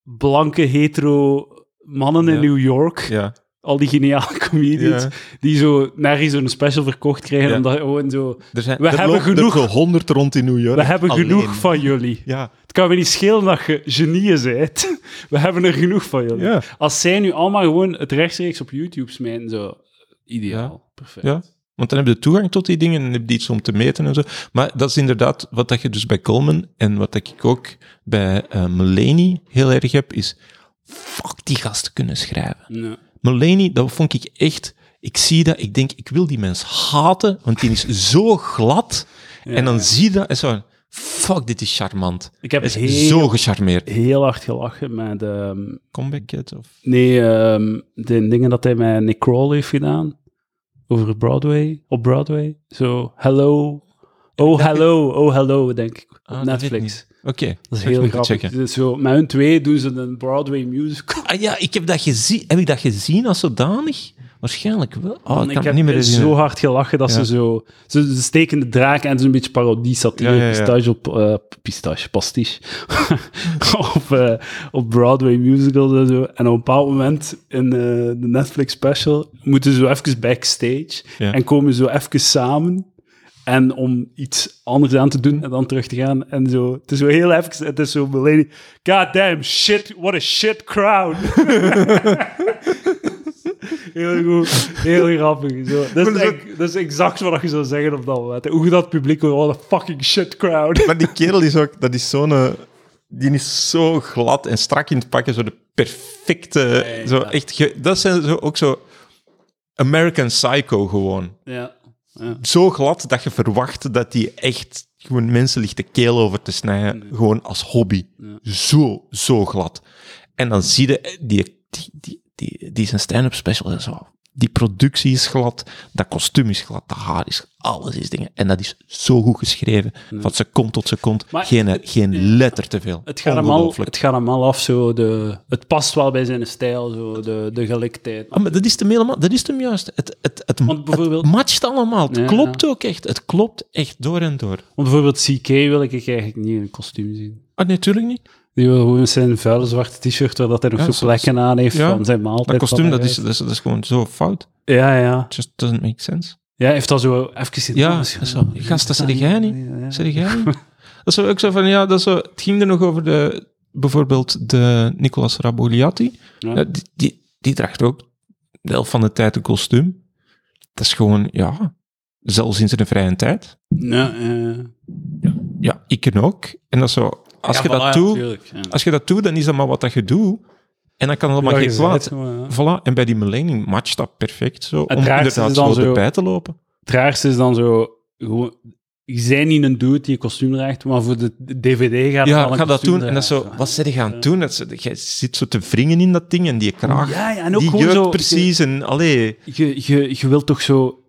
blanke, hetero mannen in. New York, Ja. al die geniale comedians, Ja. die zo nergens zo'n special verkocht krijgen, Ja. omdat gewoon zo... Er zijn, We er hebben genoeg- honderd rond in New York. We hebben alleen. genoeg van jullie. Ja. Het kan me niet schelen dat je genieën bent. (laughs) We hebben er genoeg van jullie. Als zij nu allemaal gewoon het rechtstreeks op YouTube smijten, zo... Ideaal. Perfect. Want dan heb je toegang tot die dingen en heb je iets om te meten en zo. Maar dat is inderdaad wat dat je dus bij Coleman en wat dat ik ook bij eh Mulaney heel erg heb, is fuck, die gasten kunnen schrijven. Ja. Mulaney, dat vond ik echt... Ik zie dat, ik denk, ik wil die mens haten, want die is (laughs) zo glad. en dan ja. zie je dat en zo... Fuck, dit is charmant. Ik heb is heel- zo gecharmeerd. heel hard gelachen met... ehm, Comeback Kid of... nee, ehm, de dingen dat hij met Nick Kroll heeft gedaan. Over Broadway. Op Broadway. Zo, hello. Oh, hello. Oh, hello, denk ik. Ah, dat Netflix. Oké, Dat is heel grappig. Dus zo, met hun twee doen ze een Broadway musical. Ah ja, ik heb dat gezien. Heb ik dat gezien als zodanig? Waarschijnlijk wel. Oh, ik heb niet meer zo hard gelachen dat Ja. ze zo... Ze, ze steken de draak en een beetje parodie, satire, Ja, ja, ja. pistache op... pistache, pastiche. (laughs) op, eh, op Broadway musicals en zo. En op een bepaald moment in eh, de Netflix special moeten ze zo even backstage Ja. en komen zo even samen. En om iets anders aan te doen en dan terug te gaan. En zo, het is zo heel even, het is zo God damn, shit, what a shit crowd. (laughs) heel goed, heel grappig. Zo. Dat, is, dat is exact wat je zou zeggen op dat moment. Hoe dat publiek, what a fucking shit crowd. Maar die kerel is ook, dat is zo'n... eh, Die is zo glad en strak in het pakken, zo de perfecte... zo ja. echt, ge- dat zijn zo, ook zo American Psycho gewoon. Ja. ja. Zo glad dat je verwacht dat die echt gewoon mensen ligt de keel over te snijden, gewoon als hobby. Zo, zo glad. En dan zie je die, die, die, die, die zijn stand-up special en zo. Die productie is glad, dat kostuum is glad, dat haar is, alles is dingen. En dat is zo goed geschreven, van seconde tot seconde. Maar- geen, geen letter te veel. Het gaat, hem al, het gaat hem al af, zo de, het past wel bij zijn stijl, zo de, de geliktheid. Ah, maar dat is hem helemaal, dat is hem juist. Het, het, het, Want bijvoorbeeld- het matcht allemaal. Het Ja, klopt ook echt. Het klopt echt door en door. Want bijvoorbeeld CK wil ik eigenlijk niet in een kostuum zien. Ah, natuurlijk niet. Die wil gewoon zijn vuile zwarte t-shirt waar dat hij nog Ja, zo plekken aan heeft ja. van zijn maaltijd. Dat kostuum, dat is, dat, is, dat is gewoon zo fout. Ja, ja. It just doesn't make sense. Ja, hij heeft dat zo even gezien. Ja, Oh, dat is zo. Gast, dat zeg jij niet. Zeg jij niet? Dat is ook zo van, ja, dat zo, het ging er nog over de, bijvoorbeeld de Nicolas. Ja. Ja, die, die, die draagt ook de helft van de tijd een kostuum. Dat is gewoon, ja, zelfs in zijn vrije tijd. Ja, ja. Ja, ik ken ook. En dat is zo, als Ja, je voilà, dat doet, ja. als je dat doet, dan is dat maar wat dat je doet. En dan kan het allemaal Ja, geen kwaad. het. Voilà, en bij die Mulaney matcht dat perfect zo, om raarste inderdaad zo zo- erbij te lopen. Het raarste is dan zo... Gewoon, je bent niet een dude die een kostuum draagt, maar voor de DVD gaat Ja, het wel ik een ga dat doen. En dat zo, wat zit je gaan doen? Dat is, jij zit zo te wringen in dat ding en die kraag, Ja, ja, en ook die gewoon jeukt zo... precies. En, allee, Je, je, je wilt toch zo...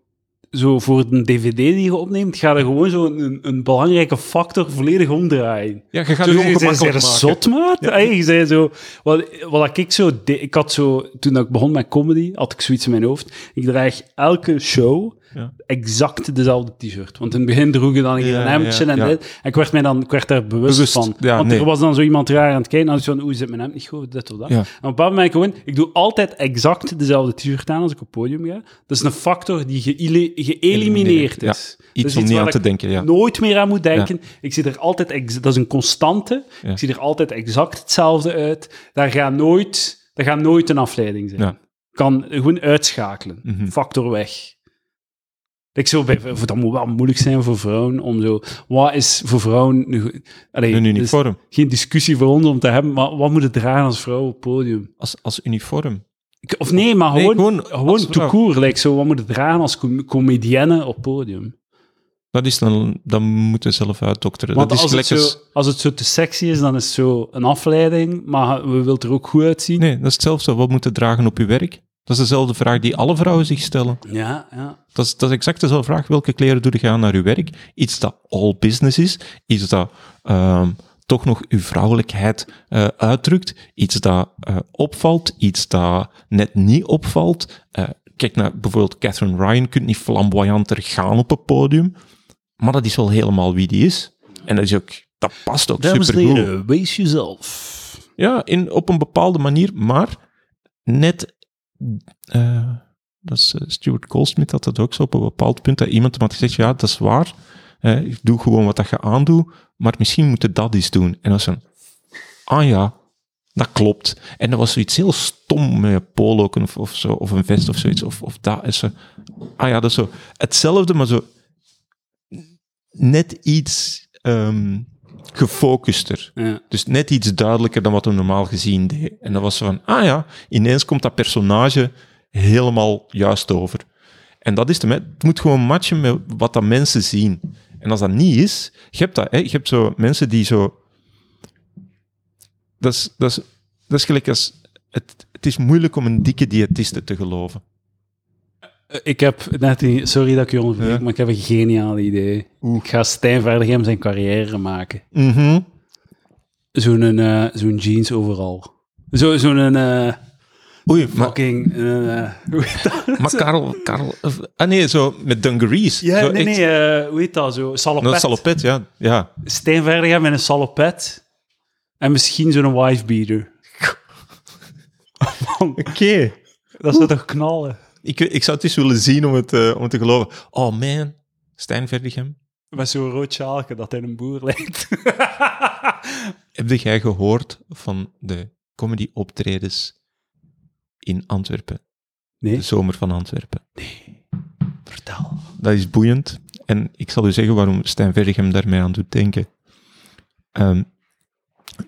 Zo voor een DVD die je opneemt, ga er gewoon zo een, een belangrijke factor volledig omdraaien. ja, je gaat Zo, je ongemakkelijk maken. zot, maat? Hey, je zei zo... Wat, wat ik zo... de- Ik had zo... Toen ik begon met comedy, had ik zoiets in mijn hoofd. Ik draag elke show Ja. exact dezelfde t-shirt. Want in het begin droeg je dan hier Ja, een hemdje en dit. En ik werd, mij dan, ik werd daar bewust, Bewust, van. Want nee. er was dan zo iemand raar aan het kijken. En ik van, oeh, zit mijn hemd niet goed? Dit of dat. En op een bepaald moment gewoon... Ik doe altijd exact dezelfde t-shirt aan als ik op het podium ga. Dat is een factor die geëli- geëlimineerd Ja, is. Iets is om niet aan te denken, ja. nooit meer aan moet denken. Ik zie er altijd, dat is een constante. Ik zie er altijd exact hetzelfde uit. Daar gaat nooit, daar gaat nooit een afleiding zijn. Kan gewoon uitschakelen. Mhm. Factor weg. Ik zo bij, voor- dat moet wel moeilijk zijn voor vrouwen om zo. Wat is voor vrouwen. nu goed- Allee, Een is uniform. geen discussie voor ons om te hebben, maar wat moet het dragen als vrouw op podium? Als, als uniform. Ik- Of nee, maar Nee, gewoon, gewoon court. Like zo, wat moet het dragen als com comedienne op podium? Dat is dan, dan moeten we zelf uitdokteren. Want dat is als het, zo, als het zo te sexy is, dan is het zo een afleiding, maar we willen er ook goed uitzien. Nee, dat is hetzelfde. Wat moet je dragen op je werk? Dat is dezelfde vraag die alle vrouwen zich stellen. Ja, ja. Dat is, dat is exact dezelfde vraag. Welke kleren doe je aan naar je werk? Iets dat all business is. Iets dat ehm, toch nog uw vrouwelijkheid eh, uitdrukt. Iets dat eh, opvalt. Iets dat net niet opvalt. Eh, kijk naar bijvoorbeeld Catherine Ryan. kunt niet flamboyanter gaan op een podium. Maar dat is wel helemaal wie die is. En dat, is ook, dat past ook Dames en supergoed. heren, wees jezelf. Ja, in, op een bepaalde manier, maar net. Eh, dat is eh, Stuart Goldsmith had dat ook zo op een bepaald punt. Dat iemand hem had gezegd: Ja, dat is waar. ik doe gewoon wat dat je aandoet, maar misschien moet je dat eens doen. En dan zo. Ah ja, dat klopt. En dat was zoiets heel stom met een polo of, of, zo, of een vest of zoiets. Of, of dat is zo. Ah ja, dat is zo. Hetzelfde, maar zo. Net iets ehm, gefocuster. Ja. Dus net iets duidelijker dan wat we normaal gezien deed. En dan was ze van, ah ja, ineens komt dat personage helemaal juist over. En dat is de, het moet gewoon matchen met wat dat mensen zien. En als dat niet is, je hebt dat, hè, je hebt zo mensen die zo... Dat is, dat is, dat is gelijk als... Het, het is moeilijk om een dikke diëtiste te geloven. Eh, Ik heb net, een- sorry dat ik je onderbreek, Ja. maar ik heb een geniaal idee. Ik ga Stijn Verdegem zijn carrière maken. Mhm. Zo'n eh, zo'n jeans overal. Zo- Zo'n eh Oei, maar, fucking... heet dat? maar Karel... Karel ah nee, zo met dungarees. Ja, Zo nee, echt- nee, hoe heet dat? Zo, salopet. Is salopet, ja. ja. Stijn Verdegem met een salopet. En misschien zo'n wifebeater. Man, (laughs) Oké. dat zou toch knallen? Ik, ik zou het eens willen zien om het, eh, om het te geloven. Oh man, Stijn Verdegem. Met zo'n rood sjaalke dat hij een boer lijkt. (laughs) Heb jij gehoord van de comedy-optredens in Antwerpen? Nee, De zomer van Antwerpen. vertel. Dat is boeiend. En ik zal u zeggen waarom Stijn daarmee aan doet denken. Ehm,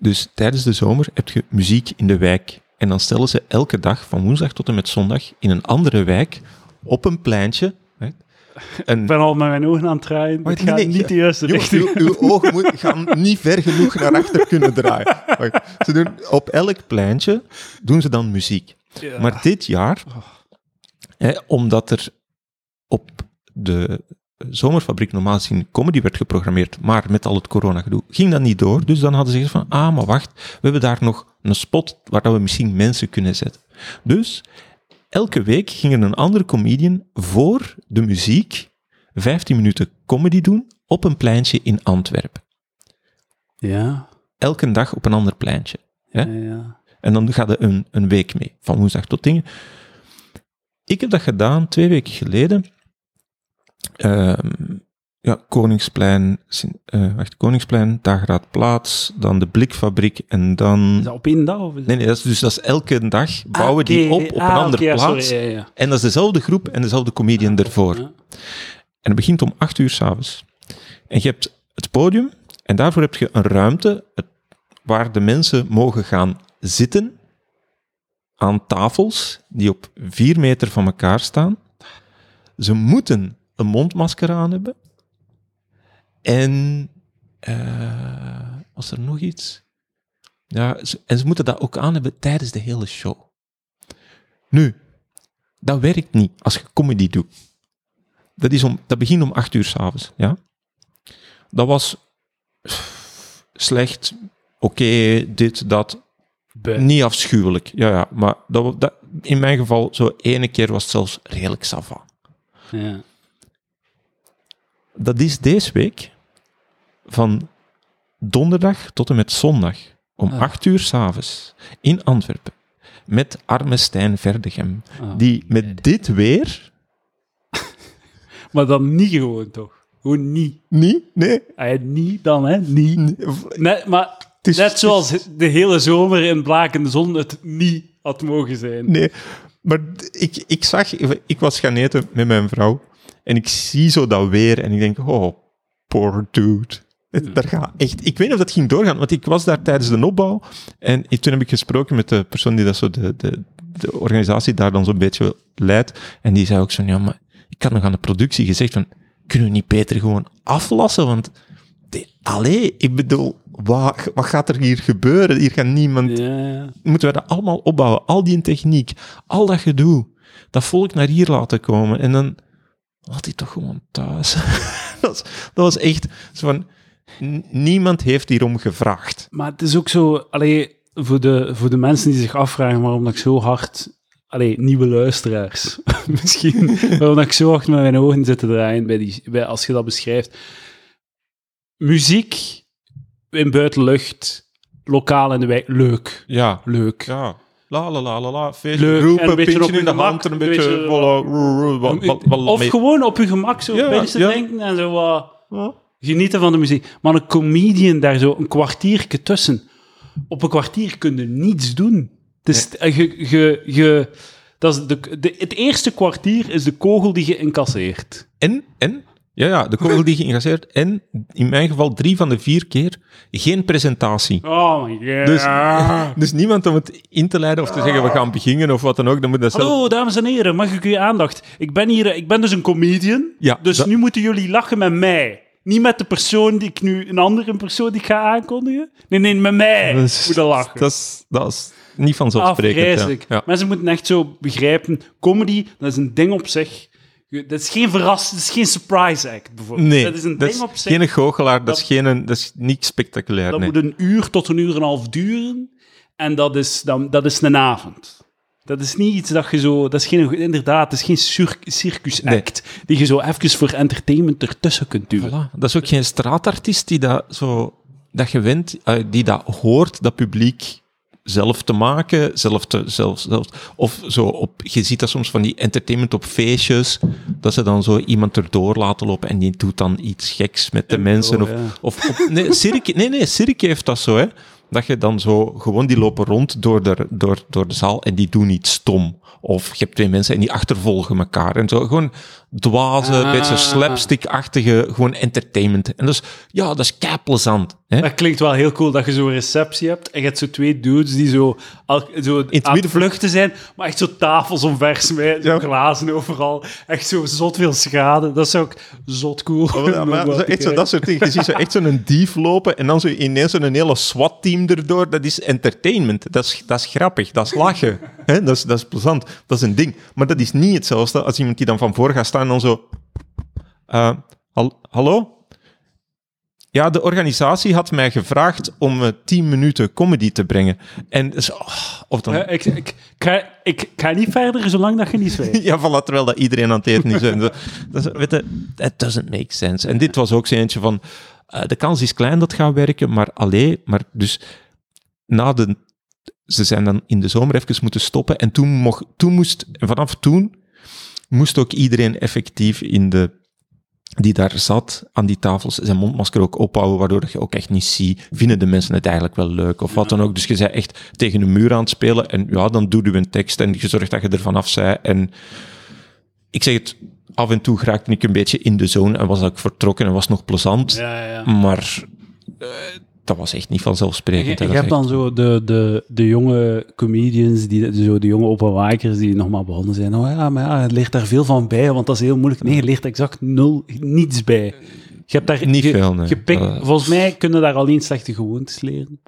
dus tijdens de zomer heb je muziek in de wijk. En dan stellen ze elke dag, van woensdag tot en met zondag, in een andere wijk, op een pleintje, een Ik ben al met mijn ogen aan het draaien. Wacht, het gaat nee, niet de juiste richting. uw, uw ogen moet, gaan niet ver genoeg naar achter kunnen draaien. Wacht, Ze doen, op elk pleintje doen ze dan muziek. Ja. Maar dit jaar, hè, omdat er op de zomerfabriek normaal gezien comedy werd geprogrammeerd, maar met al het coronagedoe ging dat niet door. Dus dan hadden ze gezegd van, ah, maar wacht, we hebben daar nog een spot waar dat we misschien mensen kunnen zetten. Dus elke week ging er een andere comedian voor de muziek 15 minuten comedy doen op een pleintje in Antwerpen. Ja, Elke dag op een ander pleintje. Ja. En dan gaat er een, een week mee, van woensdag tot dingen. Ik heb dat gedaan twee weken geleden. Ehm, ja, Koningsplein, eh, wacht, Koningsplein, Dageraad dan de Blikfabriek en dan... Is dat op één dag? Of Nee, nee, dat is, dus dat is elke dag bouwen die Ah, op op Ah, een andere oké, ja, plaats. sorry, ja, ja. En dat is dezelfde groep en dezelfde comedian ervoor. Ja. En het begint om acht uur s'avonds. En je hebt het podium en daarvoor heb je een ruimte waar de mensen mogen gaan zitten aan tafels die op vier meter van elkaar staan. Ze moeten een mondmasker aan hebben. En eh, was er nog iets? Ja, en ze moeten dat ook aan hebben tijdens de hele show. Nu, dat werkt niet als je comedy doet. Dat, is om, dat begint om acht uur s'avonds. Ja? Dat was slecht, oké, dit, dat. Niet afschuwelijk, ja, ja. Maar dat, dat, in mijn geval, zo ene keer was het zelfs redelijk sava. Ja. Dat is deze week van donderdag tot en met zondag om Ah. acht uur s'avonds in Antwerpen met arme Stijn Verdegem, Ah. die met dit weer... (laughs) Maar dan niet gewoon, toch? Gewoon niet. Niet? Nee. Ah, ja, niet dan, hè? Niet. nee, Net, maar is- net zoals de hele zomer in blakende zon het niet had mogen zijn. Nee, maar ik, ik zag, ik was gaan eten met mijn vrouw en ik zie zo dat weer en ik denk, oh, poor dude. Het, daar gaat echt, ik weet niet of dat ging doorgaan, want ik was daar tijdens de opbouw en toen heb ik gesproken met de persoon die dat zo de, de, de organisatie daar dan zo'n beetje leidt en die zei ook zo, ja, maar ik had nog aan de productie gezegd van, kunnen we niet beter gewoon aflassen? Want, de, allee, ik bedoel, wat, wat gaat er hier gebeuren? Hier gaat niemand... Moeten we dat allemaal opbouwen? Al die techniek, al dat gedoe, dat volk naar hier laten komen en dan laat hij toch gewoon thuis. (laughs) dat, was, dat was echt zo van... Niemand heeft hierom gevraagd. Maar het is ook zo, allee, voor de, voor de mensen die zich afvragen waarom dat ik zo hard, allee, nieuwe luisteraars, (laughs) misschien, waarom dat ik zo hard met mijn ogen zit te draaien bij die, bij, als je dat beschrijft. Muziek in buitenlucht, lokaal in de wijk, leuk, Ja, leuk. Ja. La la la la la. Feestje, Leuk, en roepen, een beetje pintje op in de gemak, hand, en een een beetje... beetje- voilà, roe, roe, wat- wat- wat- Of mee- gewoon op je gemak zo Ja, bij te ja. denken en zo wat Ja. genieten van de muziek. Maar een comedian daar zo een kwartiertje tussen. Op een kwartier kun je niets doen. Het, is, eh, je, je, je, dat is de, de, het eerste kwartier is de kogel die je incasseert. En, en, ja, ja, de kogel die geïngasseerd. En in mijn geval drie van de vier keer geen presentatie. Oh my god. Dus, (laughs) dus niemand om het in te leiden of te zeggen we gaan beginnen of wat dan ook. Dan moet dat zelf... Hallo, dames en heren, mag ik uw aandacht? Ik ben hier, ik ben dus een comedian, Ja, dus dat- nu moeten jullie lachen met mij. Niet met de persoon die ik nu, een andere persoon die ik ga aankondigen. Nee, nee, met mij (laughs) Dat is- moeten lachen. Dat is, dat is niet vanzelfsprekend. ja. Ja. Mensen moeten echt zo begrijpen, comedy, dat is een ding op zich. Je- Dat is geen verras, dat is geen surprise act, bijvoorbeeld. Nee, dat is een ding op zich. geen goochelaar, dat, Dat- is, geen, dat is niet spectaculair. dat nee. moet een uur tot een uur en een half duren. En dat is, dan, dat is een avond. Dat is niet iets dat je zo... Dat is geen, inderdaad, dat is geen cir- circus act die je zo even voor entertainment ertussen kunt duwen. Voilà. Dat is ook geen straatartiest die dat zo dat gewend, eh, die dat hoort, dat publiek zelf te maken, zelf te, zelf, zelf, of zo op, je ziet dat soms van die entertainment op feestjes, dat ze dan zo iemand erdoor laten lopen en die doet dan iets geks met de mensen. Of, ja. of nee, nee, nee, Cirque heeft dat zo, hè. Dat je dan zo, gewoon die lopen rond door de, door, door de zaal en die doen iets stom. Of je hebt twee mensen en die achtervolgen elkaar. En zo gewoon dwaze, Ah. beetje slapstick-achtige, gewoon entertainment. En dus, ja, dat is kei plezant. Hè? Dat klinkt wel heel cool dat je zo'n receptie hebt en je hebt zo twee dudes die zo, al, zo aan het midden- vluchten zijn, maar echt zo tafels omversmijten, Ja. glazen overal. Echt zo zot veel schade. Dat is ook zot cool. Oh, Ja, maar zo, echt zo, dat soort dingen. Je ziet zo echt zo'n dief lopen en dan zo ineens zo'n hele SWAT-team erdoor. Dat is entertainment. Dat is, dat is grappig. Dat is lachen. Hè? Dat, is, dat is plezant. Dat is een ding. Maar dat is niet hetzelfde als iemand die dan van voor gaat staan en dan zo... eh, hal- hallo? Ja, de organisatie had mij gevraagd om eh, 10 minuten comedy te brengen. En dus, oh, of dan... Ja, ik, ik, ga, ik ga niet verder zolang dat je niet zwijgt. (laughs) Ja, voilà, terwijl dat iedereen aan het eten is. Zo. dat, is- weet je, that doesn't make sense. En dit was ook zo eentje van, eh, de kans is klein dat gaat werken, maar alleen, maar dus na de, ze zijn dan in de zomer even moeten stoppen en toen, mocht, toen moest, en vanaf toen moest ook iedereen effectief in de die daar zat aan die tafels, zijn mondmasker ook ophouden, waardoor dat je ook echt niet ziet, vinden de mensen het eigenlijk wel leuk, of wat dan ook. Dus je zei echt tegen een muur aan het spelen, en ja, dan doe je een tekst, en je zorgt dat je er vanaf zei, en ik zeg het, af en toe raakte ik een beetje in de zone, en was ik vertrokken, en was nog plezant, Ja, ja. maar eh, dat was echt niet vanzelfsprekend. je hebt dan zo de, de, de jonge comedians, die, zo de jonge openwakers die nog maar begonnen zijn. Oh ja, maar ja, je leert daar veel van bij, want dat is heel moeilijk. Nee, je leert exact nul, niets bij. Je hebt daar Niet veel, nee. gepikt- volgens mij kunnen daar alleen slechte gewoontes leren.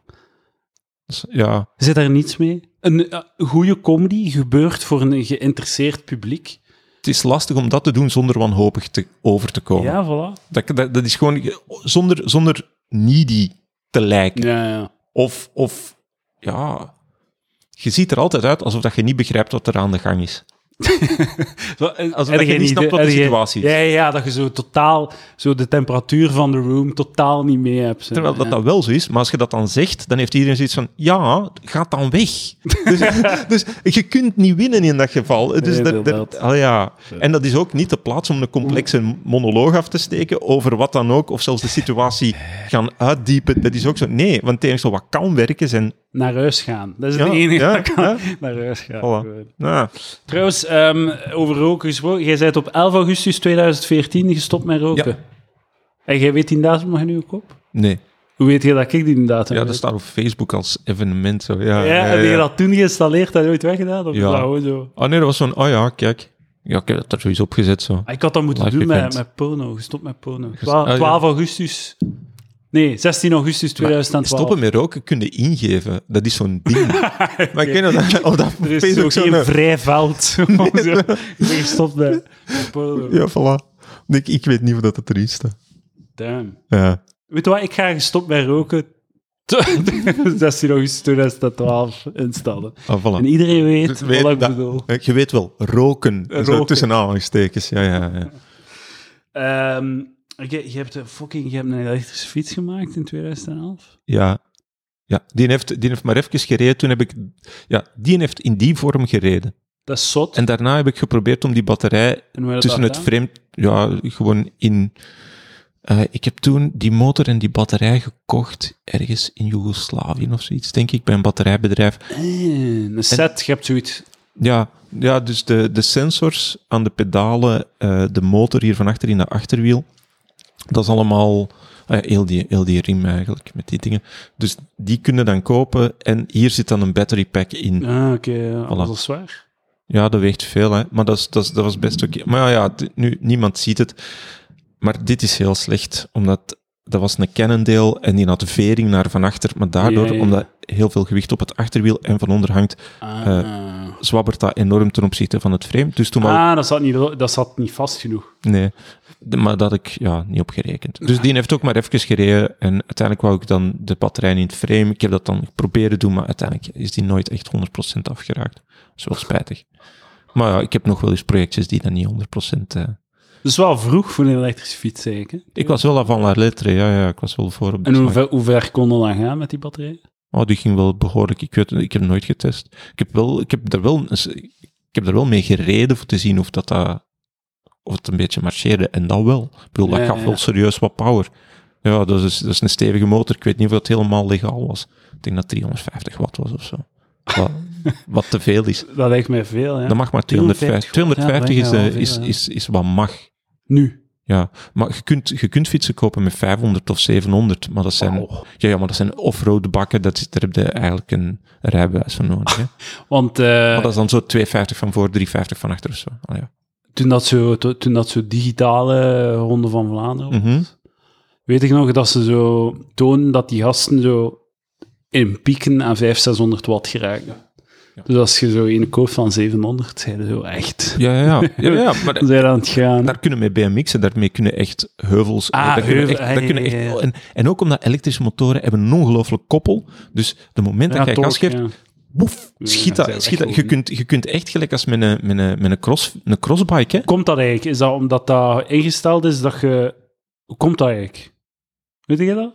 echt- ja, zit daar niets mee. Een eh, goede comedy gebeurt voor een geïnteresseerd publiek. het is lastig om dat te doen zonder wanhopig te, over te komen. Ja, voilà. Dat, dat, dat is gewoon zonder, zonder needy te lijken. Ja, ja. Of, of, ja, je ziet er altijd uit alsof dat je niet begrijpt wat er aan de gang is. Zo, en- Alsof dat je niet snapt wat de situatie is. Ja, ja, ja, dat je zo totaal, zo de temperatuur van de room totaal niet mee hebt. zo. Terwijl dat Ja. dat wel zo is, maar als je dat dan zegt, dan heeft iedereen zoiets van, ja, ga dan weg. (laughs) dus, dus je kunt niet winnen in dat geval. Dus Nee, dat, ah ja. En dat is ook niet de plaats om een complexe monoloog af te steken over wat dan ook, of zelfs de situatie (laughs) gaan uitdiepen. Dat is ook zo. Nee, want het enige wat kan werken zijn... Naar huis gaan. Dat is Ja, het enige ja, dat kan. ja. Naar huis gaan. Trouwens, ehm, over roken gesproken. Jij bent op 11 augustus 2014 gestopt met roken. En jij weet die datum nog in uw kop? nee. Hoe weet je dat ik die datum Ja, dat staat op Facebook als evenement. Zo. Ja, Ja, heb je dat toen geïnstalleerd en nooit weggedaan? Of Ja. zo? Oh nee, dat was zo'n, oh ja, kijk. Ja, ik heb dat er sowieso opgezet, zo. Ah, Ik had dat moeten Live doen met, event. met porno. Gestopt met porno. Ges- Twa- ah, ja. 12 augustus. Nee, 16 augustus 2012. Stoppen met roken kun je ingeven. Dat is zo'n ding. (laughs) Maar ik weet nog dat... Of dat Er is Facebook zo zo'n- geen vrij veld. (laughs) Ik ben gestopt porno. Ja, voilà. Ik, ik weet niet of dat het erin staat. Damn. Ja. Weet je wat? Ik ga gestopt met roken. (laughs) 16 augustus 2012 instellen. Ah, voilà. En iedereen weet weet wat ik dat- bedoel. Je weet wel, roken. Zo Roken. tussen aanhalingstekens. Ja, ja, ja. Ehm, je, je hebt een fucking je hebt een elektrische fiets gemaakt in 2011. Ja, ja. Die, heeft, die heeft maar even gereden. Toen heb ik... Ja, die heeft in die vorm gereden. Dat is zot. En daarna heb ik geprobeerd om die batterij tussen het frame... Ja, gewoon in... eh, ik heb toen die motor en die batterij gekocht ergens in Joegoslavië of zoiets, denk ik, bij een batterijbedrijf. Eh, een set, je hebt zoiets. Ja, ja dus de, de sensors aan de pedalen, eh, de motor hier van achter in de achterwiel, dat is allemaal eh, heel, die, heel die riem eigenlijk, met die dingen. Dus die kunnen dan kopen en hier zit dan een battery pack in. Ah, oké, ja, Voilà. dat is zwaar. Ja, dat weegt veel, hè. maar dat, is, dat, is, dat was best oké. Maar ja, ja, nu, niemand ziet het. Maar dit is heel slecht, omdat dat was een Cannondale en die had vering naar van achter, maar daardoor, Ja, ja. omdat heel veel gewicht op het achterwiel en van onder hangt, Ah, zwabbert dat enorm ten opzichte van het frame. Dus toen ah dat, zat niet, dat zat niet vast genoeg. Nee, maar dat ik ja, niet op gerekend. Dus die heeft ook maar even gereden en uiteindelijk wou ik dan de batterij in het frame. Ik heb dat dan proberen doen, maar uiteindelijk is die nooit echt 100% afgeraakt. Dat is wel spijtig. Maar ja, ik heb nog wel eens projectjes die dan niet 100%... eh Dus wel vroeg voor een elektrische fiets, zeg ik. was wel avant la lettre, ja, ja, ik was wel voor op En hoe ver, hoe ver kon dat dan gaan met die batterij? Oh, die ging wel behoorlijk. Ik weet ik heb nooit getest. Ik heb, wel, ik, heb er wel, ik heb er wel mee gereden voor te zien of dat, dat of het een beetje marcheerde. En dat wel. Ik bedoel, dat Ja, gaf ja. wel serieus wat power. Ja, dat is, dat is een stevige motor. Ik weet niet of dat helemaal legaal was. Ik denk dat 350 watt was of zo. Wat, (laughs) wat te veel is. Dat lijkt mij veel, ja. Dat mag maar 350 250. 250 is, eh, is is, is, wat mag. Nu. Ja, maar je kunt, je kunt fietsen kopen met 500 of 700, maar dat zijn, Oh. ja, ja, maar dat zijn off-road bakken, dat is, daar heb je eigenlijk een rijbewijs voor nodig. Hè? (laughs) Want eh, Maar dat is dan zo 250 van voor, 350 van achter of zo. Ah, ja. Toen, dat zo, to- toen dat zo digitale Ronde van Vlaanderen was, Mhm. weet ik nog dat ze zo tonen dat die gasten zo in pieken aan 500, 600 watt geraken. Ja. Dus als je zo een koopt van 700, zijn ze zo echt... ja, ja, ja. (laughs) ja, ja maar Dan zijn ze aan het gaan. daar kunnen mee BMX'en, daarmee kunnen echt heuvels... Ah, daar kunnen heuvel, echt, ah, daar kunnen echt, ja. En, en ook omdat elektrische motoren hebben een ongelooflijk koppel, dus de moment dat jij gas geeft. Boef, Ja, schiet dat Schiet dat. Je, kunt, je kunt echt gelijk als met een, met een, met een, cross, een crossbike, hè? Komt dat eigenlijk? Is dat omdat dat ingesteld is dat je... Hoe komt dat eigenlijk? Weet je dat?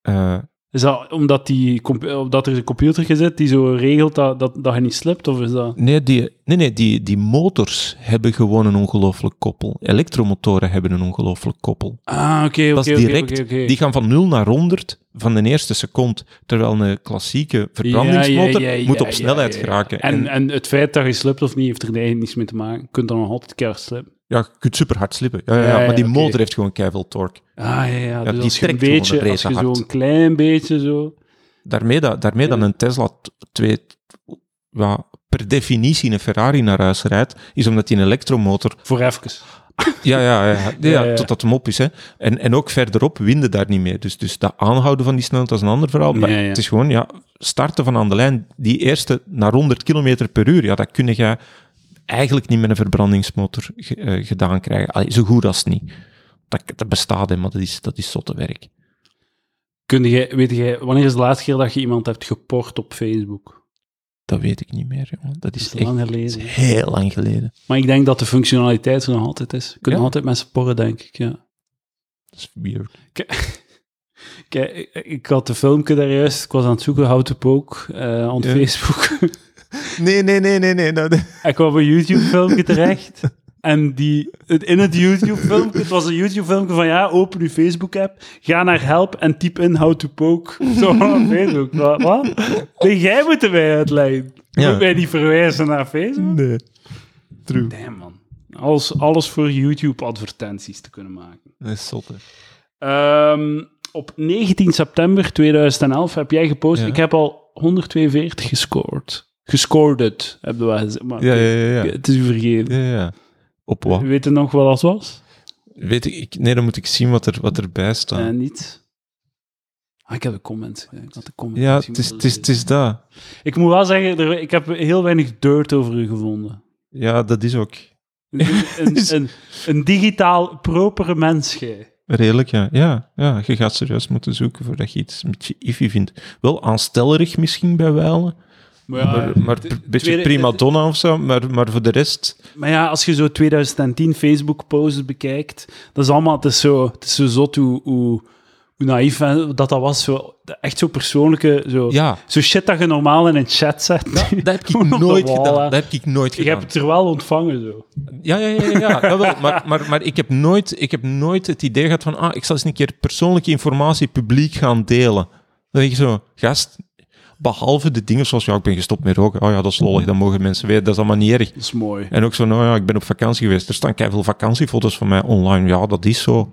Eh, Is dat omdat, die, omdat er een computer gezet die zo regelt dat, dat, dat je niet slipt? Of is dat... Nee, die, nee, nee die, die motors hebben gewoon een ongelooflijk koppel. Elektromotoren hebben een ongelooflijk koppel. Ah, oké, oké, oké. Die gaan van 0 naar 100 van de eerste seconde. Terwijl een klassieke verbrandingsmotor Ja, ja, ja, moet op snelheid geraken. En, En, en het feit dat je slipt of niet, heeft er eigenlijk niets mee te maken. Je kunt dan nog altijd keihard slippen. Ja, je kunt super hard slippen. Ja, ja, Ja, maar die motor heeft gewoon keiveel torque. Ah, ja, ja. Dus die een trekt gewoon beetje, een als je zo een klein beetje zo... Daarmee, dat, daarmee dan een Tesla twee, ja, per definitie een Ferrari naar huis rijdt, is omdat die een elektromotor Voor even. Ja, ja, ja, (laughs) ja, totdat hem op is. Hè. En, en ook verderop winden daar niet mee. Dus, dus dat aanhouden van die snelheid, dat is een ander verhaal. Maar. Het is gewoon, ja, starten van aan de lijn, die eerste naar 100 km per uur, ja, dat kun je eigenlijk niet met een verbrandingsmotor eh, gedaan krijgen. Allee, zo goed als niet. Dat, dat bestaat, hè, maar dat is, dat is zotte werk. Kun jij, weet jij, wanneer is de laatste keer dat je iemand hebt geport op Facebook? Dat weet ik niet meer, jongen. Dat is Dat is echt lang geleden. is heel lang geleden. Maar ik denk dat de functionaliteit er nog altijd is. Je Ja? nog altijd mensen porren, denk ik, ja. Dat is weird. Kijk, (laughs) ik, ik had een filmpje daar juist, ik was aan het zoeken, how to poke, eh op Ja. Facebook. (laughs) Nee, nee, nee, nee, nee. Ik kwam op een YouTube-filmpje terecht. En die, het- in het YouTube-filmpje, het was een YouTube-filmpje van ja, open uw Facebook-app, ga naar help en typ in how to poke. Zo op Facebook. Wat? wat? Nee, jij moet erbij uitleggen. Ja. Moet mij niet verwijzen naar Facebook? nee. True. Damn, man. Alles, alles voor YouTube-advertenties te kunnen maken. Dat is zotte. Ehm, op 19 september 2011 heb jij gepost, Ja. ik heb al 142 gescoord. Gescoord het, heb je wel gezegd. Maar Ja, ja, ja. ja. het is u vergeten. ja, ja. Op wat? Weet je nog wat dat was? Weet ik, nee, dan moet ik zien wat, er, wat erbij staat. Eh, niet. Ah, ik heb de comment. Ik had de comment ja, het is, het, is, het is dat. Ik moet wel zeggen, er, ik heb heel weinig dirt over u gevonden. Ja, dat is ook Een, een, (laughs) een, een digitaal propere mens, gij. redelijk, ja. ja. Ja, je gaat serieus moeten zoeken voordat je iets een beetje iffy vindt. Wel aanstellerig misschien bij wijlen, Maar ja, maar, een beetje tweede- prima donna of zo, maar, maar voor de rest... Maar ja, als je zo 2010 Facebook-posts bekijkt, dat is allemaal, het is zo, het is zo zot hoe, hoe, hoe naïef dat dat was. Zo, echt zo persoonlijke, zo, Ja, zo shit dat je normaal in een chat zet. dat heb (laughs) ik nooit gedaan. Dat heb ik nooit Je gedaan. hebt het er wel ontvangen, zo. Ja, ja, ja, ja, ja maar, maar, maar ik, heb nooit, ik heb nooit het idee gehad van, ah, ik zal eens een keer persoonlijke informatie publiek gaan delen. Dan denk je zo, gast, behalve de dingen zoals, ja, ik ben gestopt met roken, oh ja, dat is lollig, dat mogen mensen weten, dat is allemaal niet erg. Dat is mooi. En ook zo, nou ja, ik ben op vakantie geweest, er staan veel vakantiefoto's van mij online, ja, dat is zo.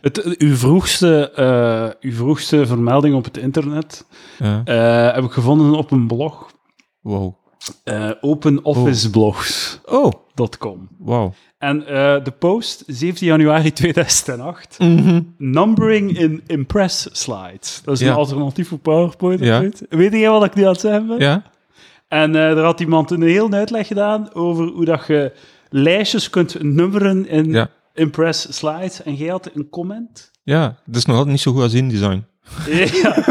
Het, uw, vroegste, eh, uw vroegste vermelding op het internet Ja, eh, heb ik gevonden op een blog. wow. Eh openofficeblogs.com. Oh, wow. En eh, de post, 17 januari 2008, Mhm. Numbering in Impress Slides. Dat is Ja. een alternatief voor PowerPoint. Ja. Weet, weet jij wat ik nu aan het zeggen ben? Ja? En eh er had iemand een heel uitleg gedaan over hoe dat je lijstjes kunt nummeren in Ja. Impress Slides. En jij had een comment. Ja, dat is nog altijd niet zo goed als InDesign. (laughs) Ja. (laughs)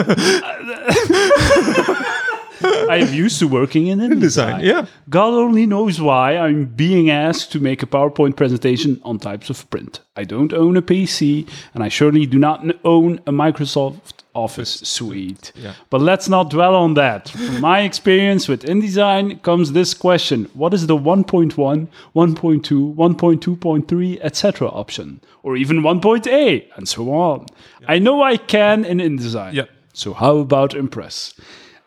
(laughs) I am used to working in InDesign. ja. God only knows why I'm being asked to make a PowerPoint presentation on types of print. I don't own a PC, and I surely do not own a Microsoft Office suite. Yeah. But let's not dwell on that. From my experience with InDesign comes this question What is the 1.1, 1.2, 1.2.3, etc. option? Or even 1.a, and so on. I know I can in InDesign. Ja. So how about Impress?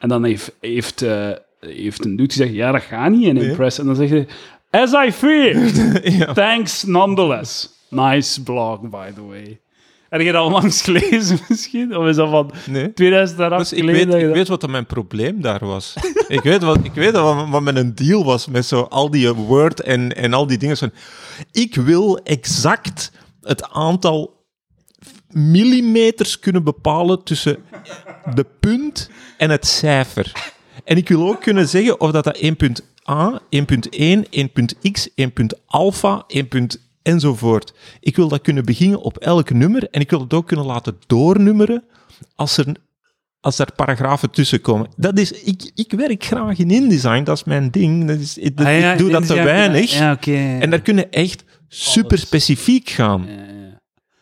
En dan heeft, heeft, eh, heeft een dude gezegd, ja, dat gaat niet in Impress. En dan zeg je, as I feared, (laughs) ja. thanks nonetheless. Nice blog, by the way. Heb je dat onlangs (laughs) gelezen misschien? Of is dat van Nee. 2008 Dus ik weet, ik dat- weet wat mijn probleem daar was. (laughs) ik weet, wat, ik weet wat, wat mijn deal was met zo al die Word en, en al die dingen. Ik wil exact het aantal millimeters kunnen bepalen tussen de punt en het cijfer. En ik wil ook kunnen zeggen of dat, dat 1.a, 1.1, 1.x, 1.alpha, 1. enzovoort. Ik wil dat kunnen beginnen op elk nummer en ik wil het ook kunnen laten doornummeren als er als er paragrafen tussen komen. Dat is, ik, ik werk graag in InDesign, dat is mijn ding. Dat is, ik, Ah, ja, ik doe dat te weinig. Ja. En daar kunnen echt super specifiek gaan. Ja.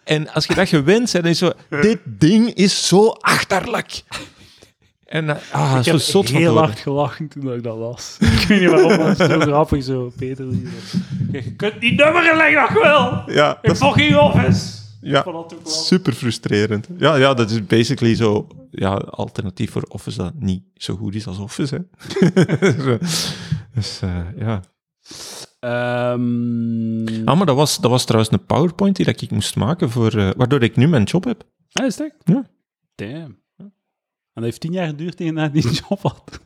En als je dat gewend bent, dan is zo, dit ding is zo achterlijk. En eh, ah, Ik zo heb zot heel hard gelachen toen ik dat las. ik weet niet waarom, maar het is zo grappig zo, Peter. Je kunt die nummeren leggen nog wel! Ja, In fucking office! Ja, Ik vond dat ook wel- super frustrerend. Ja, ja, dat is basically zo, ja, alternatief voor Office dat niet zo goed is als Office, hè. (laughs) Zo. dus, eh, ja. Ehm, Ah, maar dat was, dat was trouwens een PowerPoint die dat ik moest maken, voor, eh, waardoor ik nu mijn job heb. ah, is dat? Ja. Damn. En dat heeft tien jaar geduurd tegen dat die (laughs) job had.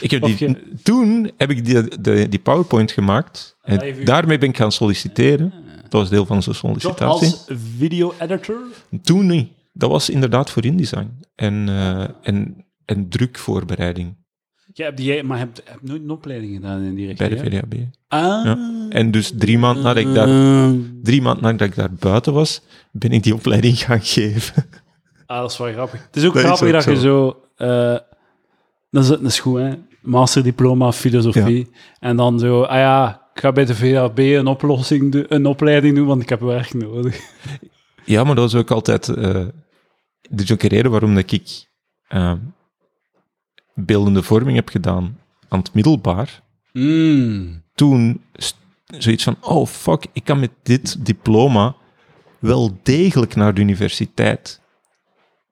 Ik heb die, je- Toen heb ik die, de, die PowerPoint gemaakt en Ah, even- daarmee ben ik gaan solliciteren. Dat was deel van zijn Job sollicitatie. als video-editor? Toen niet. Dat was inderdaad voor InDesign en, eh, en, en drukvoorbereiding Ja, heb jij, maar je hebt, heb nooit een opleiding gedaan in die bij richting, de hè? VDAB. Ah. Ja. En dus drie maanden nadat ik daar, drie maanden nadat ik daar buiten was, ben ik die opleiding gaan geven. Ah, dat is wel grappig. Het is ook Dat is grappig ook dat je zo. eh dat, is, dat is goed, hè. Masterdiploma filosofie. En dan zo, ah ja, ik ga bij de VHB een, oplossing een opleiding doen, want ik heb werk nodig. Ja, maar dat was ook altijd... eh dit is ook een reden waarom dat ik eh, beeldende vorming heb gedaan aan het middelbaar. Mm. Toen zoiets van, oh fuck, ik kan met dit diploma wel degelijk naar de universiteit.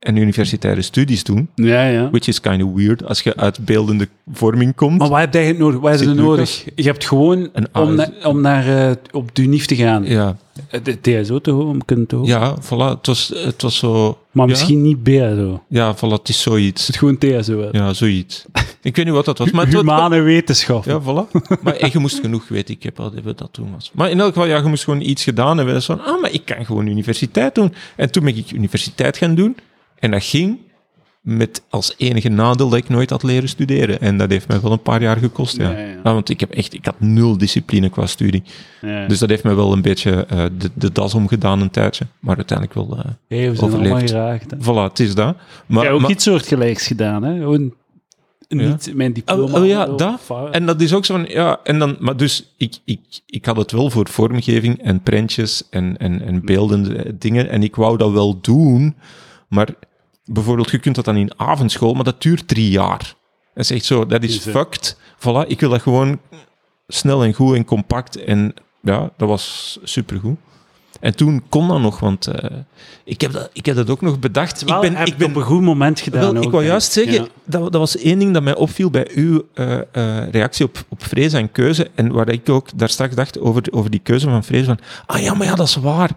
En universitaire studies doen. Ja, ja. Which is kind of weird als je uit beeldende vorming komt. Maar wat heb je eigenlijk nodig? Wat is er nodig? Je hebt gewoon Een om, na- om naar eh, op de UNIF te gaan. ja, De TSO te horen, om kunnen te horen. ja, voilà. Het was, het was zo... Maar ja, misschien niet BSO. Ja, voilà, het is zoiets. Het is gewoon TSO. hè. Ja, zoiets. Ik weet niet wat dat was, maar was... Humane wetenschap. Ja, voilà. Maar en je moest genoeg weten, ik heb al wat dat toen was. Maar in elk geval, ja, je moest gewoon iets gedaan hebben. Dat is van, ah, maar ik kan gewoon universiteit doen. En toen ben ik universiteit gaan doen. En dat ging met als enige nadeel dat ik nooit had leren studeren. En dat heeft mij wel een paar jaar gekost, ja. Ja, ja. Nou, want ik heb echt, ik had nul discipline qua studie. Ja. Dus dat heeft mij wel een beetje eh, de, de das omgedaan een tijdje. Maar uiteindelijk wel, eh Hey, we zijn allemaal overleefd. geraakt. hè. voilà, het is dat. Maar, ook maar- iets soortgelijks gedaan. Hè? Gewoon niet mijn diploma. Oh, oh ja, dat. En dat is ook zo van, ja, en dan, maar dus ik, ik, ik had het wel voor vormgeving en prentjes en, en, en beeldende dingen. En ik wou dat wel doen, maar bijvoorbeeld, je kunt dat dan in avondschool, maar dat duurt drie jaar. Is echt zo, dat is fucked. Voilà, ik wil dat gewoon snel en goed en compact. En ja, dat was supergoed. En toen kon dat nog, want eh, ik, heb dat, ik heb dat ook nog bedacht. Wel, ik ben, heb ik ben op een goed moment gedaan. wel, ook, ik wou juist zeggen, Ja. dat, dat was één ding dat mij opviel bij uw eh, eh, reactie op, op vrees en keuze. En waar ik ook daar straks dacht over, over die keuze van vrees. Van, ah ja, maar ja, dat is waar.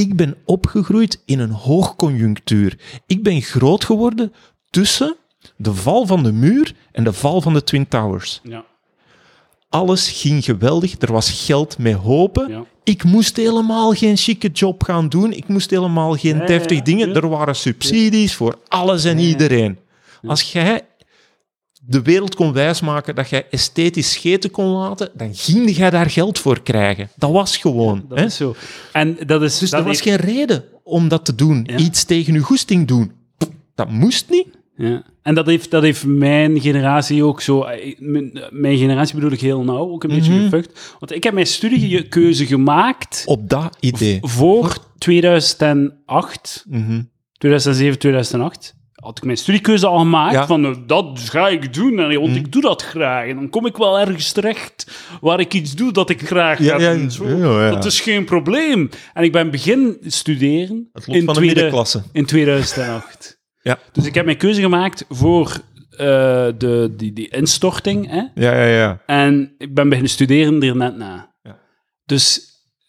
Ik ben opgegroeid in een hoogconjunctuur. Ik ben groot geworden tussen de val van de muur en de val van de Twin Towers. Ja. Alles ging geweldig. Er was geld met hopen. Ja. Ik moest helemaal geen chique job gaan doen. Ik moest helemaal geen ja, deftig ja, dingen. Er waren subsidies voor alles en iedereen. Als jij de wereld kon wijsmaken dat jij esthetisch scheten kon laten, dan ging jij daar geld voor krijgen. Dat was gewoon. Dat hè? is zo. En dat is... Dus dat er was heeft- geen reden om dat te doen. Ja. Iets tegen je goesting doen. Dat moest niet. Ja. En dat heeft, dat heeft mijn generatie ook zo... eh, Mijn, mijn generatie bedoel ik heel nauw, ook een beetje Mhm. gefukt. Want ik heb mijn studiekeuze gemaakt Op dat idee. voor 2008, Mhm. 2007, 2008. Had ik mijn studiekeuze al gemaakt Ja. van, nou, dat ga ik doen, en, want ik doe dat graag. En dan kom ik wel ergens terecht waar ik iets doe dat ik graag Ja, ga doen. Zo. ja, ja. Dat is geen probleem. En ik ben begin studeren Het lot in, van de tweede- middenklasse. in 2008. (laughs) Ja. Dus ik heb mijn keuze gemaakt voor eh, de, die, die instorting. Hè? Ja, ja, ja. En ik ben beginnen studeren er net na. Ja. Dus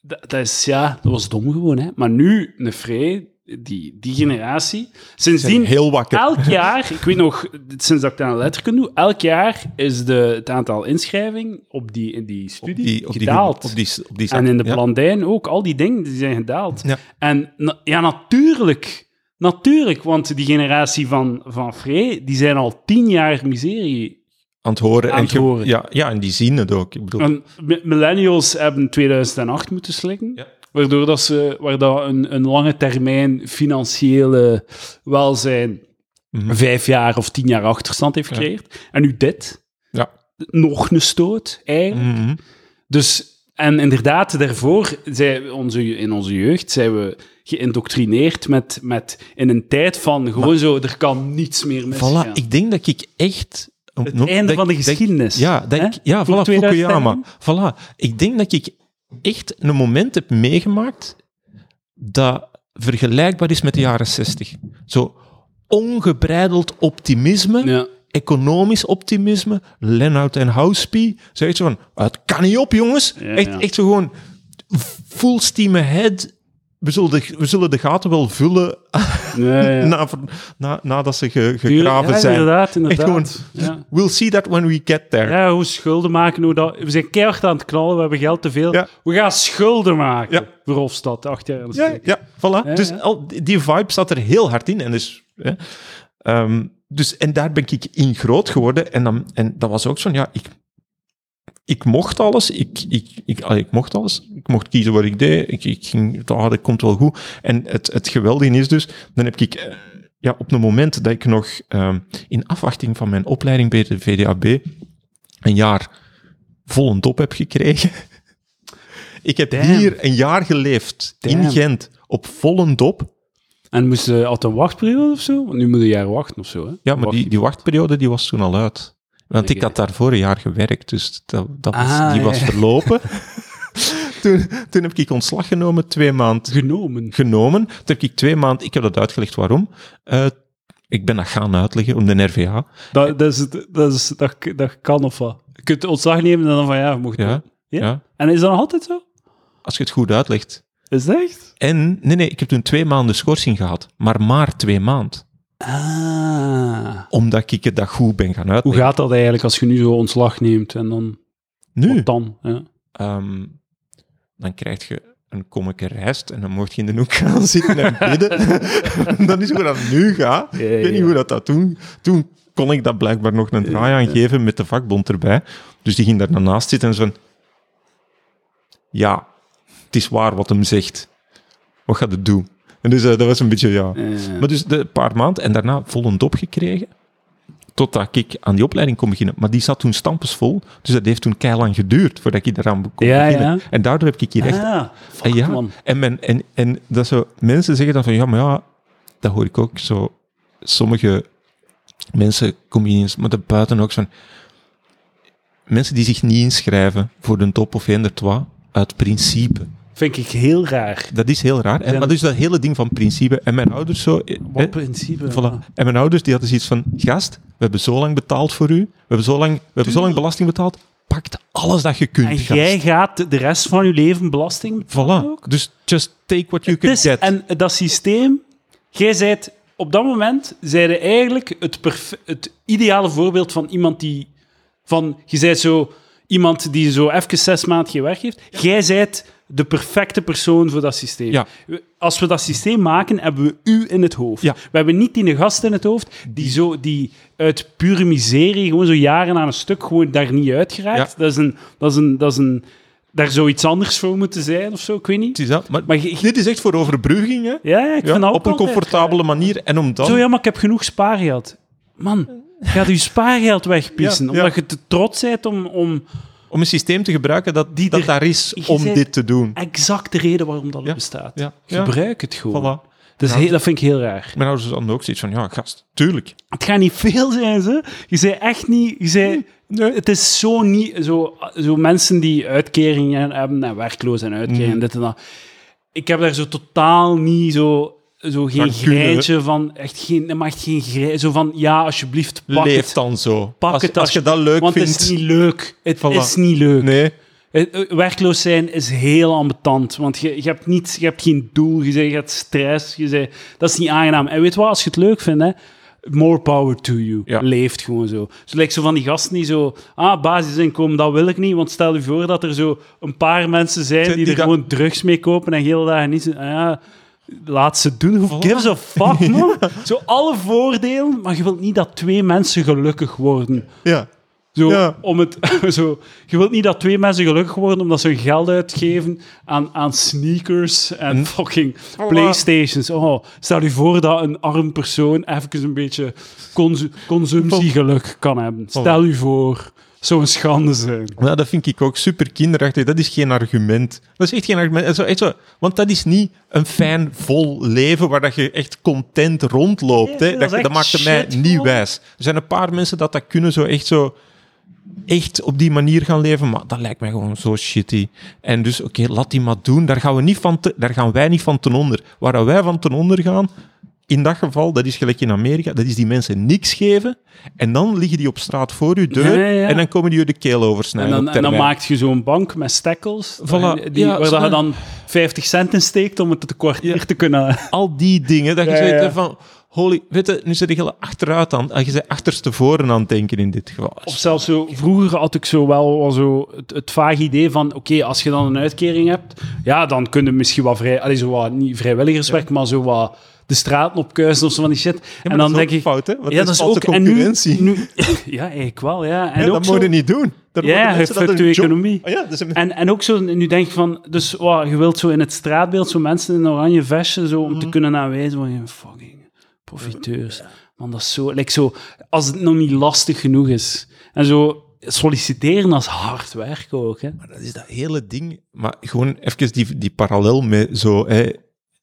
dat, dat is, ja, dat was dom gewoon. Hè? Maar nu, een vrij, die, die generatie, sindsdien... Heel wakker. Elk jaar, ik weet nog, sinds dat ik aan letterkunde doe, elk jaar is de, het aantal inschrijvingen op die, in die Op studie die, op die, gedaald. op die, op die en in de ja. Plandijn ook, al die dingen die zijn gedaald. Ja. En na- ja, natuurlijk, natuurlijk, want die generatie van, van Frey, die zijn al tien jaar miserie. aan het horen. Aan en het ge- horen. Ja, ja, en die zien het ook. Ik bedoel, En mi- millennials hebben 2008 moeten slikken. Ja. Waardoor dat ze, waar dat een, een lange termijn financiële welzijn Mhm. vijf jaar of tien jaar achterstand heeft Ja. gecreëerd. En nu dit. Ja. Nog een stoot, eigenlijk. Mhm. Dus, en inderdaad, daarvoor, zij, onze, in onze jeugd, zijn we geïndoctrineerd met, met in een tijd van gewoon zo, er kan niets meer misgaan. Voilà, ik denk dat ik echt... Het einde van de geschiedenis. Ja, dat ik, ja voilà, 2010. Fukuyama. Voilà. Ik denk dat ik echt een moment heb meegemaakt dat vergelijkbaar is met de jaren 60. Zo ongebreideld optimisme, Ja. economisch optimisme, Lennart en Housepie. Zeg zo van, het kan niet op, jongens. Ja, echt, ja. echt zo gewoon full steam ahead. We zullen, de, we zullen de gaten wel vullen Ja, ja. (laughs) na, na, nadat ze ge- gegraven ja, zijn. Inderdaad, inderdaad. gewoon- ja. We'll see that when we get there. ja, hoe schulden maken, hoe dat... We zijn keihard aan het knallen, we hebben geld te veel. We gaan schulden maken Ja. voor Hofstad, acht jaar. Ja, ja, voilà. Dus. Al, die- vibe zat er heel hard in. En dus, hè, dus, en daar ben ik in groot geworden. En, dan, en dat was ook zo, ja, ik, ik mocht alles. Ik, ik, ik, ik mocht alles. Ik mocht kiezen wat ik deed. Ik, ik ging, ah, dat komt wel goed. En het, het geweldige is dus, dan heb ik... eh, ja, op het moment dat ik nog ehm, in afwachting van mijn opleiding bij de VDAB een jaar vol een top heb gekregen. (laughs) ik heb Damn. hier een jaar geleefd in. Gent op volle dop. En moest je altijd een wachtperiode of zo? Want nu moet je een jaar wachten of zo, hè? Ja, maar die, die wachtperiode die was toen al uit. Want ik had daarvoor een jaar gewerkt, dus dat, dat was, Ah, die was ja. verlopen. (laughs) toen, toen heb ik ontslag genomen, twee maanden Genomen. genomen. Toen heb ik twee maanden, ik heb dat uitgelegd waarom. Eh, ik ben dat gaan uitleggen om de RVA. Dat, dat, is, dat, is, dat, dat kan of wat? Je kunt ontslag nemen en dan van ja, mocht Ja. Ja? ja. En is dat nog altijd zo? Als je het goed uitlegt. Is dat echt? En, nee, nee, ik heb toen twee maanden schorsing gehad. Maar maar twee maanden. Ah. Omdat ik het dat goed ben gaan Hoe uitleggen. gaat dat eigenlijk als je nu zo ontslag neemt en dan... Nu, Wat dan? Ja. ehm, dan krijg je een kommetje rijst en dan mocht je in de hoek gaan zitten en bidden. (laughs) dat is hoe dat nu gaat. Ja, Ik weet niet hoe dat, dat toen... Toen kon ik dat blijkbaar nog een draai aan geven met de vakbond erbij. Dus die ging daar naast zitten en zo van... Ja, het is waar wat hem zegt. Wat gaat het doen? En dus eh, dat was een beetje, ja... Maar dus de een paar maanden en daarna vol een dop gekregen. Totdat ik aan die opleiding kon beginnen. Maar die zat toen stampensvol. Dus dat heeft toen keilang geduurd voordat ik daaraan kon Ja, beginnen. ja. En daardoor heb ik hier echt... ah, fuck, en ja, man. en, men, en, en dat zo, mensen zeggen dan van ja, maar ja, dat hoor ik ook zo. Sommige mensen, comedians, maar daarbuiten ook van. Mensen die zich niet inschrijven voor de top of trois, uit principe. Vind ik heel raar. Dat is heel raar. En, maar dus dat hele ding van principe. En mijn ouders zo. eh, Wat hè, principe. Voilà. En mijn ouders die hadden zoiets van: gast, we hebben zo lang betaald voor u. We hebben zo lang, we hebben zo lang belasting betaald. Pakt alles dat je kunt. En gast. jij gaat de rest van je leven belasting betalen Voilà. ook? Dus just take what you can is- get. en dat systeem, jij zijt op dat moment zijde eigenlijk het, perf- het ideale voorbeeld van iemand die van je zijt zo iemand die zo even zes maanden geen werk heeft. Jij zijt de perfecte persoon voor dat systeem. Ja. Als we dat systeem maken, hebben we u in het hoofd. Ja. We hebben niet die gast in het hoofd die, zo, die uit pure miserie, gewoon zo jaren aan een stuk, gewoon daar niet uit geraakt. Ja. Dat is een, dat is een, dat is een, daar zou iets anders voor moeten zijn of zo, ik weet niet. Is dat. Maar, Maar je- dit is echt voor overbrugging, hè? Ja, ja ik vind op een comfortabele manier. En om dan... Zo, ja, maar ik heb genoeg spaargeld. Man, gaat je spaargeld wegpissen, omdat je te trots bent om, om Om een systeem te gebruiken dat, Die dat er- daar is om dit te doen. exact de reden waarom dat Ja, bestaat. ja, ja. Gebruik het gewoon. Voilà. Dat, is heel, dat vind ik heel raar. Mijn ouders hadden ook zoiets van, ja, gast, tuurlijk. Het gaat niet veel zijn, ze. Je zei echt niet... Je zei, Het is zo niet... Zo, zo mensen die uitkeringen hebben en werkloos en uitkeringen en dit en dat. Ik heb daar zo totaal niet zo... Zo geen grijntje van... Echt geen... Mag echt geen. Zo van, ja, alsjeblieft, pak Leef het. dan zo. Pak als, het als je dat leuk Want vindt. het is niet leuk. Het Voilà. is niet leuk. Nee. Eh, eh, Werkloos zijn is heel ambetant, want je, je, hebt niet, je hebt geen doel, je, zegt, je hebt stress, je zegt, dat is niet aangenaam. En weet wat, als je het leuk vindt, hè, more power to you. Ja. Leeft gewoon zo. Zo lijkt zo van die gasten die zo, ah, basisinkomen, dat wil ik niet, want stel je voor dat er zo een paar mensen zijn Die- die, die er gewoon drugs mee kopen en hele dagen niet ah, ja, laat ze doen. Who gives a fuck, (laughs) man? Zo alle voordelen, maar je wilt niet dat twee mensen gelukkig worden. Ja. Zo, Ja. om het, (laughs) zo, je wilt niet dat twee mensen gelukkig worden omdat ze hun geld uitgeven aan, aan sneakers en fucking Playstations. Oh, stel je voor dat een arm persoon even een beetje consu- consumptiegeluk kan hebben. Stel je voor. Zou een schande zijn. Ja, dat vind ik ook super kinderachtig. Dat is geen argument. Dat is echt geen argument. En Zo, echt zo, want dat is niet een fijn, vol leven waar dat je echt content rondloopt. Nee, hè. dat Dat, dat echt maakt mij niet wijs. Er zijn een paar mensen dat dat kunnen, zo echt zo... Echt op die manier gaan leven, maar dat lijkt mij gewoon zo shitty. En dus, oké, laat die maar doen. Daar gaan, we niet van te- daar gaan wij niet van ten onder. Waar dat wij van ten onder gaan, in dat geval, dat is gelijk in Amerika, dat is die mensen niks geven. En dan liggen die op straat voor je deur. Ja, ja, ja. En dan komen die je de keel En oversnijden. dan, en dan termijn. maak je zo'n bank met stekkels, Voilà. die, Ja, waar dat je dan 50 cent in steekt om het te kwartier te kunnen... al die dingen, dat je zoiets van, holy, weet je, nu zit heel achteruit aan, je bent achterstevoren aan het denken in dit geval. Of zelfs zo, vroeger had ik zo wel, zo het, het vaag idee van, oké, als je dan een uitkering hebt, ja, dan kun je misschien wat vrij, allee, zo wat, niet vrijwilligerswerk, maar zo wat de straten opkuisen of zo van die shit. Ja, en dan dat is denk ook ik, fout, hè? Want ja, dat is ook, en nu, concurrentie. nu, (laughs) ja, eigenlijk wel, ja. En Ja, ook dat zo, moet je niet doen. Dat Ja, moeten je dat fuckt je economie. Oh ja, een... En, en ook zo, nu denk ik van, dus wow, je wilt zo in het straatbeeld zo mensen in een oranje vestje, zo, om te Mhm. kunnen aanwijzen van, je fucking profiteurs. Man, dat is zo, like zo, als het nog niet lastig genoeg is. En zo, solliciteren als hard werken ook, hè. Maar dat is dat hele ding. Maar gewoon even die, die parallel met zo, hè,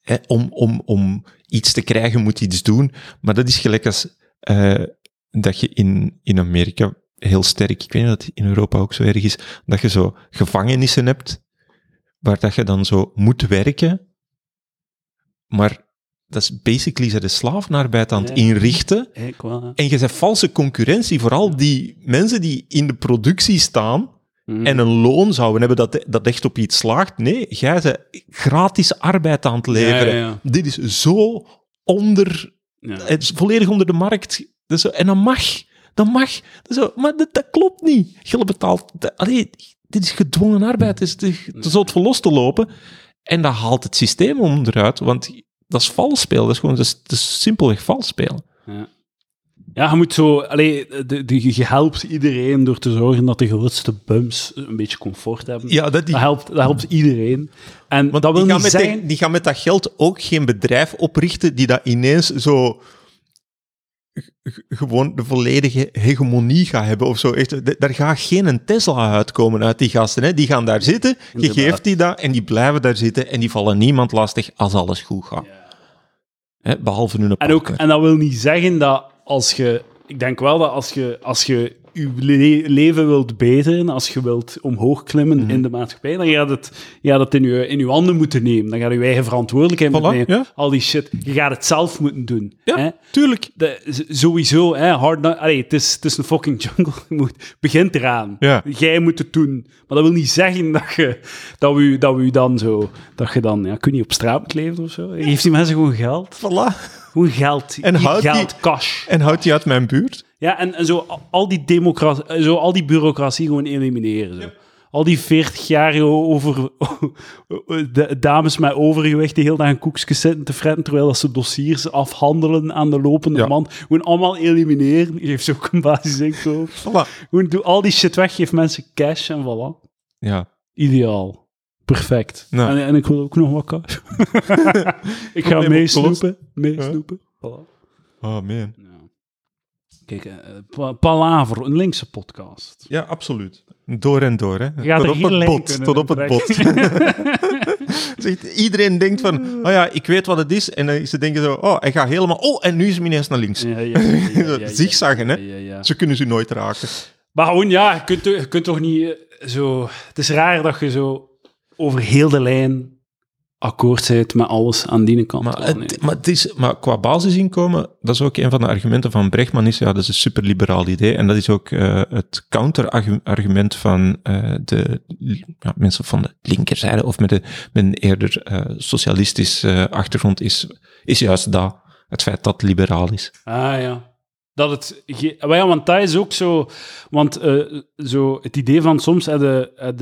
hè, om, om, om iets te krijgen moet iets doen. Maar dat is gelijk als eh, dat je in, in Amerika heel sterk, ik weet niet of dat in Europa ook zo erg is, dat je zo gevangenissen hebt waar dat je dan zo moet werken, maar dat is basically ze de slavenarbeid aan het inrichten. En je zet valse concurrentie, vooral die mensen die in de productie staan hè. en een loon zouden hebben dat, dat echt op iets slaagt. Nee, jij bent gratis arbeid aan het leveren. Ja, ja, Dit is zo onder, ja. het is volledig onder de markt. Dus, zo- en dat mag. Dat mag. Zo, maar dat, dat klopt niet. Je betaalt... dat- allee, dit is gedwongen arbeid. Het is te, te zot voor los te lopen. En dat haalt het systeem onderuit, want dat is vals spelen. Dat is gewoon dat is, dat is simpelweg vals spelen. Ja. Ja, je moet zo... Allee, de, de, je helpt iedereen door te zorgen dat de grootste bums een beetje comfort hebben. Ja, dat die, Dat, helpt, dat helpt iedereen. En want dat wil die, gaan niet met zeggen... die, die gaan met dat geld ook geen bedrijf oprichten die dat ineens zo gewoon de volledige hegemonie gaat hebben of zo. Echt, daar gaat geen een Tesla uitkomen uit die gasten. Hè. Die gaan daar zitten, je geeft die dat en die blijven daar zitten en die vallen niemand lastig als alles goed gaat. Hè, behalve hun En, ook, partner. en dat wil niet zeggen dat als je... Ik denk wel dat als je, als je je le- leven wilt beteren, als je wilt omhoog klimmen Mhm. in de maatschappij, dan gaat het, je gaat het in, je, in je handen moeten nemen. Dan gaat je je eigen verantwoordelijkheid Voilà, nemen. ja. Al die shit. Je gaat het zelf moeten doen. Ja, hè. tuurlijk. De, sowieso, hè, hard Allee, het, is, het is een fucking (laughs) jungle. Je moet, begint eraan. Ja. Jij moet het doen. Maar dat wil niet zeggen dat, je, dat, we, dat we u dan zo... Dat je dan... Ja, kun je niet op straat moet leven of zo? Geeft die mensen gewoon geld? Voilà. Gewoon geld. En houdt die- geld, cash. En houdt die uit mijn buurt? Ja, en, en zo, al- die democratie, zo al die bureaucratie gewoon elimineren. Zo. Al die 40-jarige over, de, dames met overgewicht die heel dag een koekjes zitten te fretten, terwijl dat ze dossiers afhandelen aan de lopende Ja. man. Gewoon allemaal elimineren. Geef ze ook een basisinkomen. Voilà. Gewoon doe al die shit weg, geef mensen cash en voilà. Ja. Ideaal. Perfect. Nou. En, en ik wil ook nog wat cash. (laughs) ik ga meesnoepen. Meesnoepen. Voilà. Oh, man. Ja. Kijk, Pa- Palaver, een linkse podcast. Ja, absoluut. Door en door, hè. Je gaat tot op het bot. Tot op het bot. (laughs) Zegt, iedereen denkt van, oh ja, ik weet wat het is. En dan ze denken zo, oh, hij gaat helemaal... Oh, en nu is hij ineens naar links. Ja, ja, (laughs) ja, ja, ja, ja, ja. Zigzaggen, hè. Ja, ja, ja. Zo kunnen ze nooit raken. Maar gewoon, ja, je kunt, je kunt toch niet eh, zo... Het is raar dat je zo over heel de lijn akkoord bent met alles aan die kant. Maar, nee. het, maar, het is, maar qua basisinkomen, dat is ook een van de argumenten van Brechtman, is ja, dat is een superliberaal idee. En dat is ook eh, het counterargument van eh, de ja, mensen van de linkerzijde, of met, de, met een eerder socialistisch eh, achtergrond, is, is juist dat. Het feit dat het liberaal is. Ah, ja. Dat het... ja, want dat is ook zo... Want zo het idee van soms heb je, heb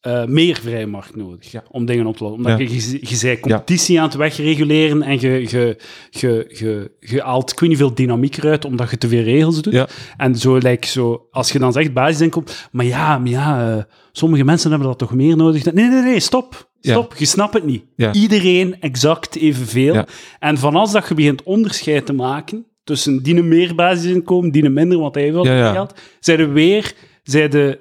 eh, meer vrije markt nodig om dingen op te lossen. Omdat Ja. je, je, zei competitie aan het wegreguleren en je, je, je, je, je haalt ik weet niet veel dynamiek eruit omdat je te veel regels doet. Ja. En zo, like, zo, als je dan zegt basisinkomen, maar ja, maar ja, eh, sommige mensen hebben dat toch meer nodig. dan- Nee, nee, nee, stop. Ja. Stop, je snapt het niet. Ja. Iedereen exact evenveel. Ja. En van als dat je begint onderscheid te maken tussen die een meer basisinkomen, die een minder, want hij heeft wel Ja, ja. geld, zijn er weer, zijn de,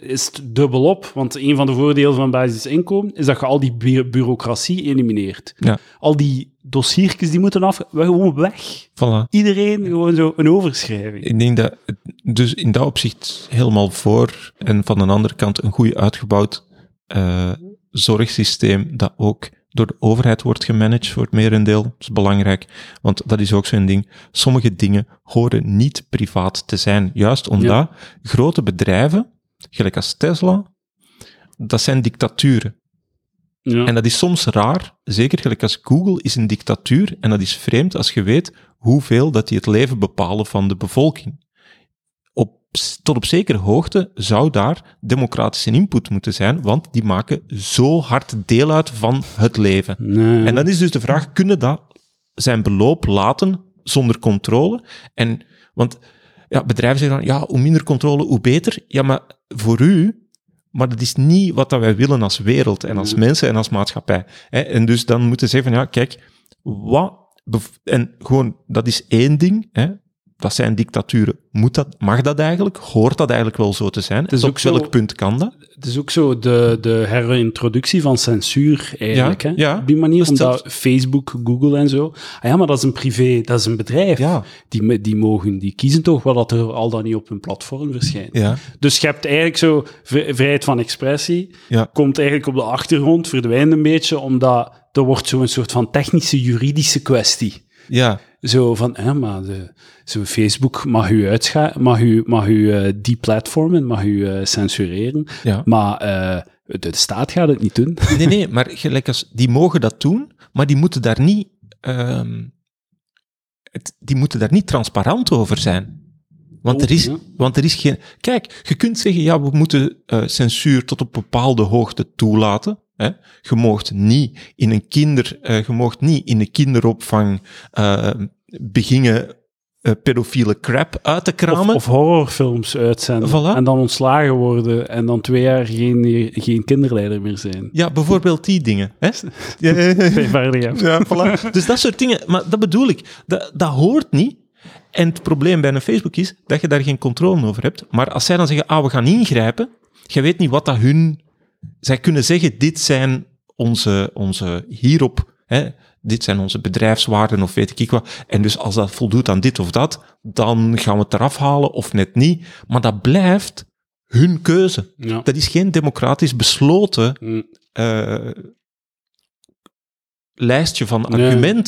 is het dubbelop. Want een van de voordelen van basisinkomen is dat je al die bu- bureaucratie elimineert. Ja. Al die dossiertjes die moeten af, gewoon weg. Voilà. Iedereen gewoon zo een overschrijving. Ik denk dat dus in dat opzicht helemaal voor en van de andere kant een goed uitgebouwd eh, zorgsysteem dat ook door de overheid wordt gemanaged voor het merendeel. Dat is belangrijk, want dat is ook zo'n ding. Sommige dingen horen niet privaat te zijn, juist omdat grote bedrijven, gelijk als Tesla, dat zijn dictaturen. Ja. En dat is soms raar, zeker gelijk als Google is een dictatuur, en dat is vreemd als je weet hoeveel dat die het leven bepalen van de bevolking. Op, tot op zekere hoogte zou daar democratische input moeten zijn, want die maken zo hard deel uit van het leven. Nee. En dan is dus de vraag, kunnen dat zijn beloop laten zonder controle? En, want ja, bedrijven zeggen dan, ja, hoe minder controle, hoe beter. Ja, maar voor u, maar dat is niet wat dat wij willen als wereld en als mensen en als maatschappij. Hè? En dus dan moeten ze zeggen van, ja, kijk, wat... En gewoon, dat is één ding, hè? Dat zijn dictaturen. Moet dat, mag dat eigenlijk? Hoort dat eigenlijk wel zo te zijn? is Tot ook zo- welk punt kan dat? Het is ook zo de, de herintroductie van censuur eigenlijk. Ja, hè? ja. Op die manier, Dat is omdat Facebook, Google en zo. Ah ja, maar dat is een privé, dat is een bedrijf. Ja. Die, die mogen, die kiezen toch wat dat er al dan niet op hun platform verschijnt. Ja, Dus je hebt eigenlijk zo vrijheid van expressie, ja, komt eigenlijk op de achtergrond, verdwijnt een beetje, omdat er wordt zo'n soort van technische, juridische kwestie. Ja. Zo van, hè, maar de, zo Facebook mag u uitscha mag u, mag u eh, deplatformen, mag u eh, censureren, ja. maar eh, de, staat gaat het niet doen. Nee, nee, maar gelijk als, die mogen dat doen, maar die moeten daar niet, ehm, het, die moeten daar niet transparant over zijn. Want, Oh, er is, ja. want er is geen. Kijk, je kunt zeggen, ja, we moeten censuur tot op bepaalde hoogte toelaten. Hè? Je moogt niet in een kinder, eh, je moogt niet in een kinderopvang eh beginnen eh, pedofiele crap uit te kramen. of horrorfilms uitzenden Voilà. en dan ontslagen worden en dan twee jaar geen, geen kinderleider meer zijn. ja, bijvoorbeeld die dingen. Hè. (laughs) (laughs) Ja, voilà. Dus dat soort dingen, maar dat bedoel ik, dat, dat hoort niet. En het probleem bij een Facebook is dat je daar geen controle over hebt. Maar als zij dan zeggen, ah, we gaan ingrijpen, je weet niet wat dat hun... Zij kunnen zeggen, dit zijn onze, onze hierop, hè, dit zijn onze bedrijfswaarden of weet ik wat. En dus als dat voldoet aan dit of dat, dan gaan we het eraf halen of net niet. Maar dat blijft hun keuze. Ja. Dat is geen democratisch besloten Mm. eh, lijstje van Nee.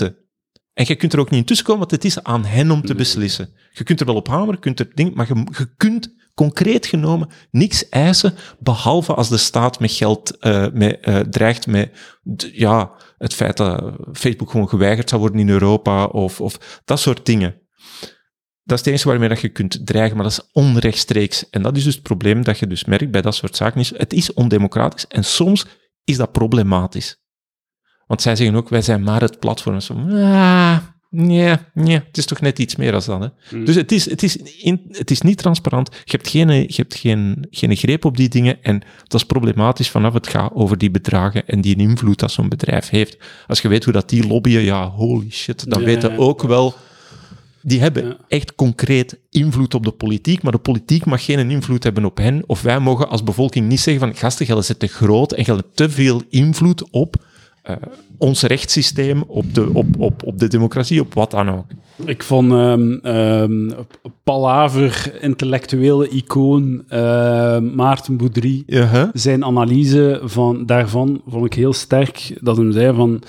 En je kunt er ook niet in tussenkomen, want het is aan hen om te beslissen. Je kunt er wel op hameren, je kunt er ding, maar je, je kunt concreet genomen niks eisen, behalve als de staat met geld eh, met, eh, dreigt met ja, het feit dat Facebook gewoon geweigerd zou worden in Europa of, of dat soort dingen. Dat is het enige waarmee dat je kunt dreigen, maar dat is onrechtstreeks. En dat is dus het probleem dat je dus merkt bij dat soort zaken. Is, het is ondemocratisch en soms is dat problematisch. Want zij zeggen ook, wij zijn maar het platform. Zo, ah, nee, nee, het is toch net iets meer als dat. Hè? Mm. Dus het is, het, is in, het is niet transparant. Je hebt, geen, je hebt geen, geen greep op die dingen. En dat is problematisch vanaf het gaat over die bedragen en die invloed dat zo'n bedrijf heeft. Als je weet hoe dat die lobbyen, ja, holy shit, dan Ja, weten ja. ook wel... Die hebben Ja. echt concreet invloed op de politiek, maar de politiek mag geen invloed hebben op hen. Of wij mogen als bevolking niet zeggen van gasten, jij zit te groot en hebt te veel invloed op eh, ons rechtssysteem, op de, op, op, op de democratie, op wat dan ook. Ik vond ehm ehm, palaver, intellectuele icoon eh, Maarten Boudry, hè? zijn analyse van, daarvan vond ik heel sterk. Dat hem zei van...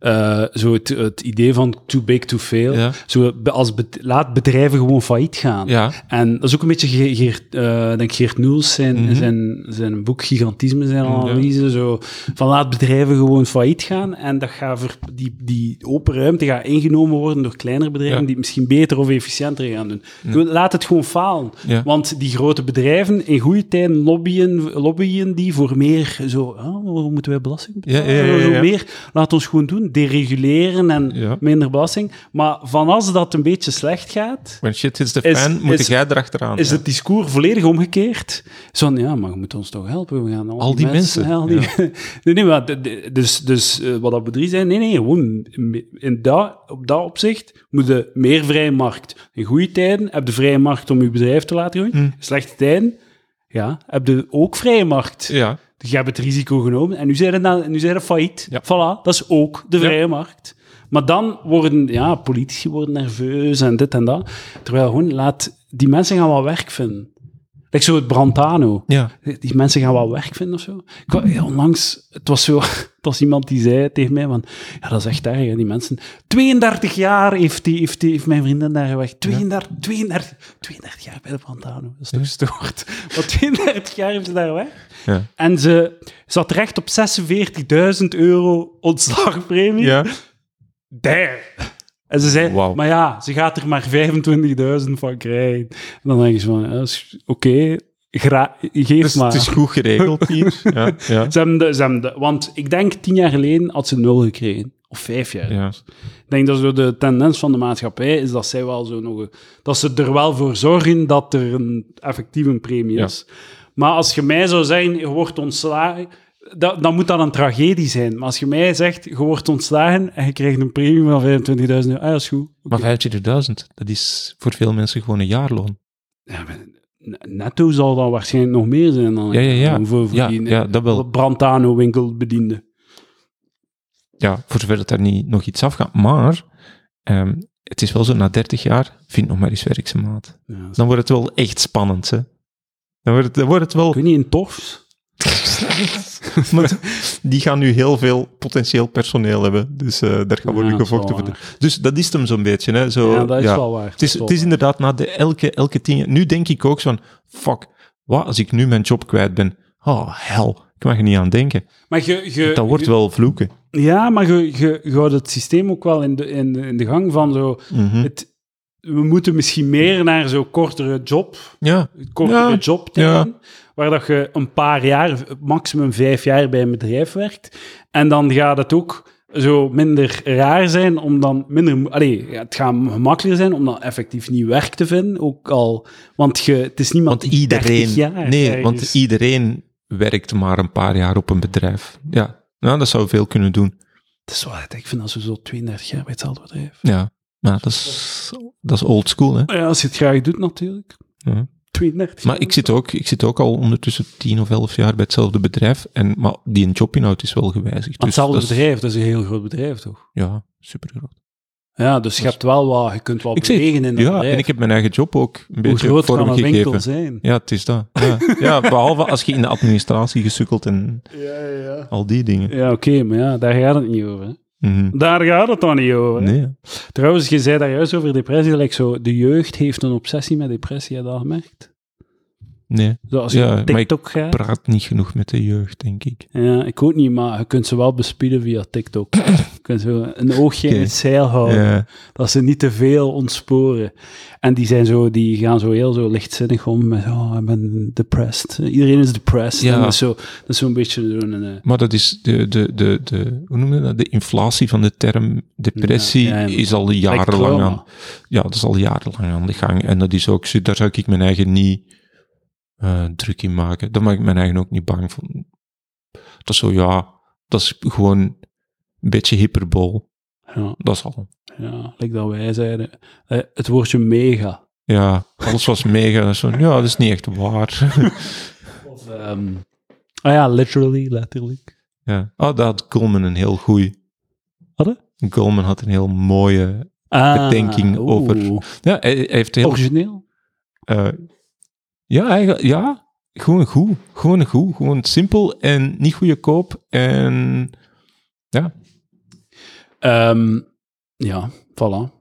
eh, zo het, het idee van too big to fail. Ja. Zo, als laat bedrijven gewoon failliet gaan. Ja. En dat is ook een beetje Ge- Geert, eh, denk Geert Noels zijn, Mhm. zijn, zijn boek Gigantisme, zijn Ja. analyse. Zo, van laat bedrijven gewoon failliet gaan en dat gaat ver, die, die open ruimte gaat ingenomen worden door kleinere bedrijven die het misschien beter of efficiënter gaan doen. Laat het gewoon falen. Want die grote bedrijven in goede tijden lobbyen, lobbyen die voor meer zo, waarom moeten wij belasting betalen? Ja, ja, ja, ja. Zo meer, laat ons gewoon doen, dereguleren en Ja. minder belasting. Maar van als dat een beetje slecht gaat, When shit hits the Is- fan, moet is- jij erachteraan. is ja. het discours volledig omgekeerd. Zo ja, maar je moet ons toch helpen. We gaan al, Al die mensen, al die- (laughs) nee, nee, maar de- de- dus, dus eh, wat dat bedrijf zijn, nee, nee, gewoon in dat, op dat opzicht moet je meer vrije markt. In goede tijden heb je vrije markt om je bedrijf te laten groeien. Hm. Slechte tijden, ja, heb je ook vrije markt. Ja, Je hebt het risico genomen en nu zijn na- nu zijn het failliet. Ja. Voilà, dat is ook de Ja. vrije markt. Maar dan worden, ja, politici worden nerveus en dit en dat. Terwijl gewoon, laat, die mensen gaan wel werk vinden. Like zo het Brantano. ja. Die mensen gaan wel werk vinden of zo. Ik, ja, onlangs, het was zo, (laughs) het was iemand die zei tegen mij van, ja, dat is echt erg, hè, die mensen. 32 jaar heeft, die, heeft, die, heeft mijn vriendin daar gewerkt. 32, 32, 32 jaar bij de Brantano. Dat is toch gestoord. (laughs) Maar 32 jaar heeft ze daar gewerkt. Ja. En ze zat recht op 46.000 euro ontslagpremie. ja. Daar. En ze zei, maar ja, ze gaat er maar 25.000 van krijgen. En dan denk je van, ja, oké, gra- geef Dus maar. het is goed geregeld hier. (laughs) Ja, ja. Ze hebben de, ze hebben de, want ik denk tien jaar geleden had ze nul gekregen. Of vijf jaar. ja. Ik denk dat zo de tendens van de maatschappij is dat zij wel zo nog... Dat ze er wel voor zorgen dat er een effectief een premie is. Maar als je mij zou zeggen, je wordt ontslagen... dat, dan moet dat een tragedie zijn. Maar als je mij zegt, je wordt ontslagen en je krijgt een premie van 25.000 euro, ah, dat is goed. Maar 25.000, dat is voor veel mensen gewoon een jaarloon. Ja, netto zal dat waarschijnlijk nog meer zijn dan Ja, ja, ja. dan voor, voor Ja, die ja, dat wel. Brantano winkelbediende. Ja, voor zover dat daar niet nog iets afgaat. Maar ehm, het is wel zo, na 30 jaar, vind nog maar eens werkse maat. Ja, Dan wordt het wel echt spannend, hè. Dan wordt het, dan wordt het wel... Ik weet niet, in Torfs? (laughs) Maar die gaan nu heel veel potentieel personeel hebben. Dus eh, daar gaan worden Ja, dat is gevochten voor. de- Dus dat is hem zo'n beetje. Hè? Zo, ja, dat is ja. wel waar. Het is, het is inderdaad na de elke, elke tien. Nu denk ik ook zo van, fuck, wat als ik nu mijn job kwijt ben? Oh, hel, ik mag er niet aan denken. Maar je, je, Dat wordt je- wel vloeken. Ja, maar je, je, houdt het systeem ook wel in de, in, in de gang van zo... Mhm. Het, we moeten misschien meer naar zo'n kortere job, Ja, kortere Ja, jobtermijn, waar dat je een paar jaar, maximum vijf jaar bij een bedrijf werkt. En dan gaat het ook zo minder raar zijn om dan minder... Allee, ja, het gaat gemakkelijker zijn om dan effectief nieuw werk te vinden, ook al... Want je, het is niemand want die 30 iedereen... jaar Nee, ergens- want iedereen werkt maar een paar jaar op een bedrijf. Ja, nou, dat zou veel kunnen doen. Het is wel, ik vind dat zo 32 jaar bij hetzelfde bedrijf. Ja, maar dat is, dat is old school, hè. Ja, als je het graag doet natuurlijk. Ja. 32 Maar ik zit, ook, ik zit ook al ondertussen tien of elf jaar bij hetzelfde bedrijf. En, maar die jobinhoud is wel gewijzigd. Dus hetzelfde dat is- bedrijf, dat is een heel groot bedrijf, toch? Ja, super groot. Ja, dus je hebt wel wat, je kunt wel Ik bewegen in dat Ja, bedrijf. en ik heb mijn eigen job ook een Hoe beetje groot kan een winkel zijn? Ja, het is dat. Ja. ja, behalve als je in de administratie gesukkeld en Ja, ja. al die dingen. Ja, oké, maar ja, daar gaat het niet over. Hè. Mhm. Daar gaat het dan niet over. hè. Nee. Trouwens, je zei daar juist over depressie, like zo, de jeugd heeft een obsessie met depressie, heb je dat gemerkt? Nee, Zo, als je Ja, op maar ik TikTok gaat. praat niet genoeg met de jeugd, denk ik. Ja, ik ook niet, maar je kunt ze wel bespieden via TikTok. (clears throat) zo een oogje in het zeil houden. Dat ze niet te veel ontsporen. En die, zijn zo, die gaan zo heel zo lichtzinnig om met, oh, ik ben depressed. Iedereen is depressed. Ja. En dat is zo- zo'n beetje zo'n... eh, maar dat is de, de, de, de, hoe noem je dat? De inflatie van de term depressie Ja, ja, ja. is al jarenlang aan. Ja, dat is al jarenlang aan de gang. En dat is ook, daar zou ik mijn eigen niet eh, druk in maken. Daar maak ik mijn eigen ook niet bang van. Dat is zo, ja, dat is gewoon een beetje hyperbol. Ja, Dat is al. ja, like dat wij zeiden. Eh, het woordje mega. Ja, alles was mega. dat Zo, ja, dat is niet echt waar. (laughs) Of, ehm, ah ja, literally, letterlijk. ja. Oh, daar had Goldman een heel goeie. Hadden? Goldman had een heel mooie... Ah, Bedenking oeh. over- Ja, hij, hij heeft heel... Origineel? eh, ja, eigenlijk, ja, gewoon goed. Gewoon goed. Gewoon simpel en niet goedkoop. En Ehm, ja, voilà.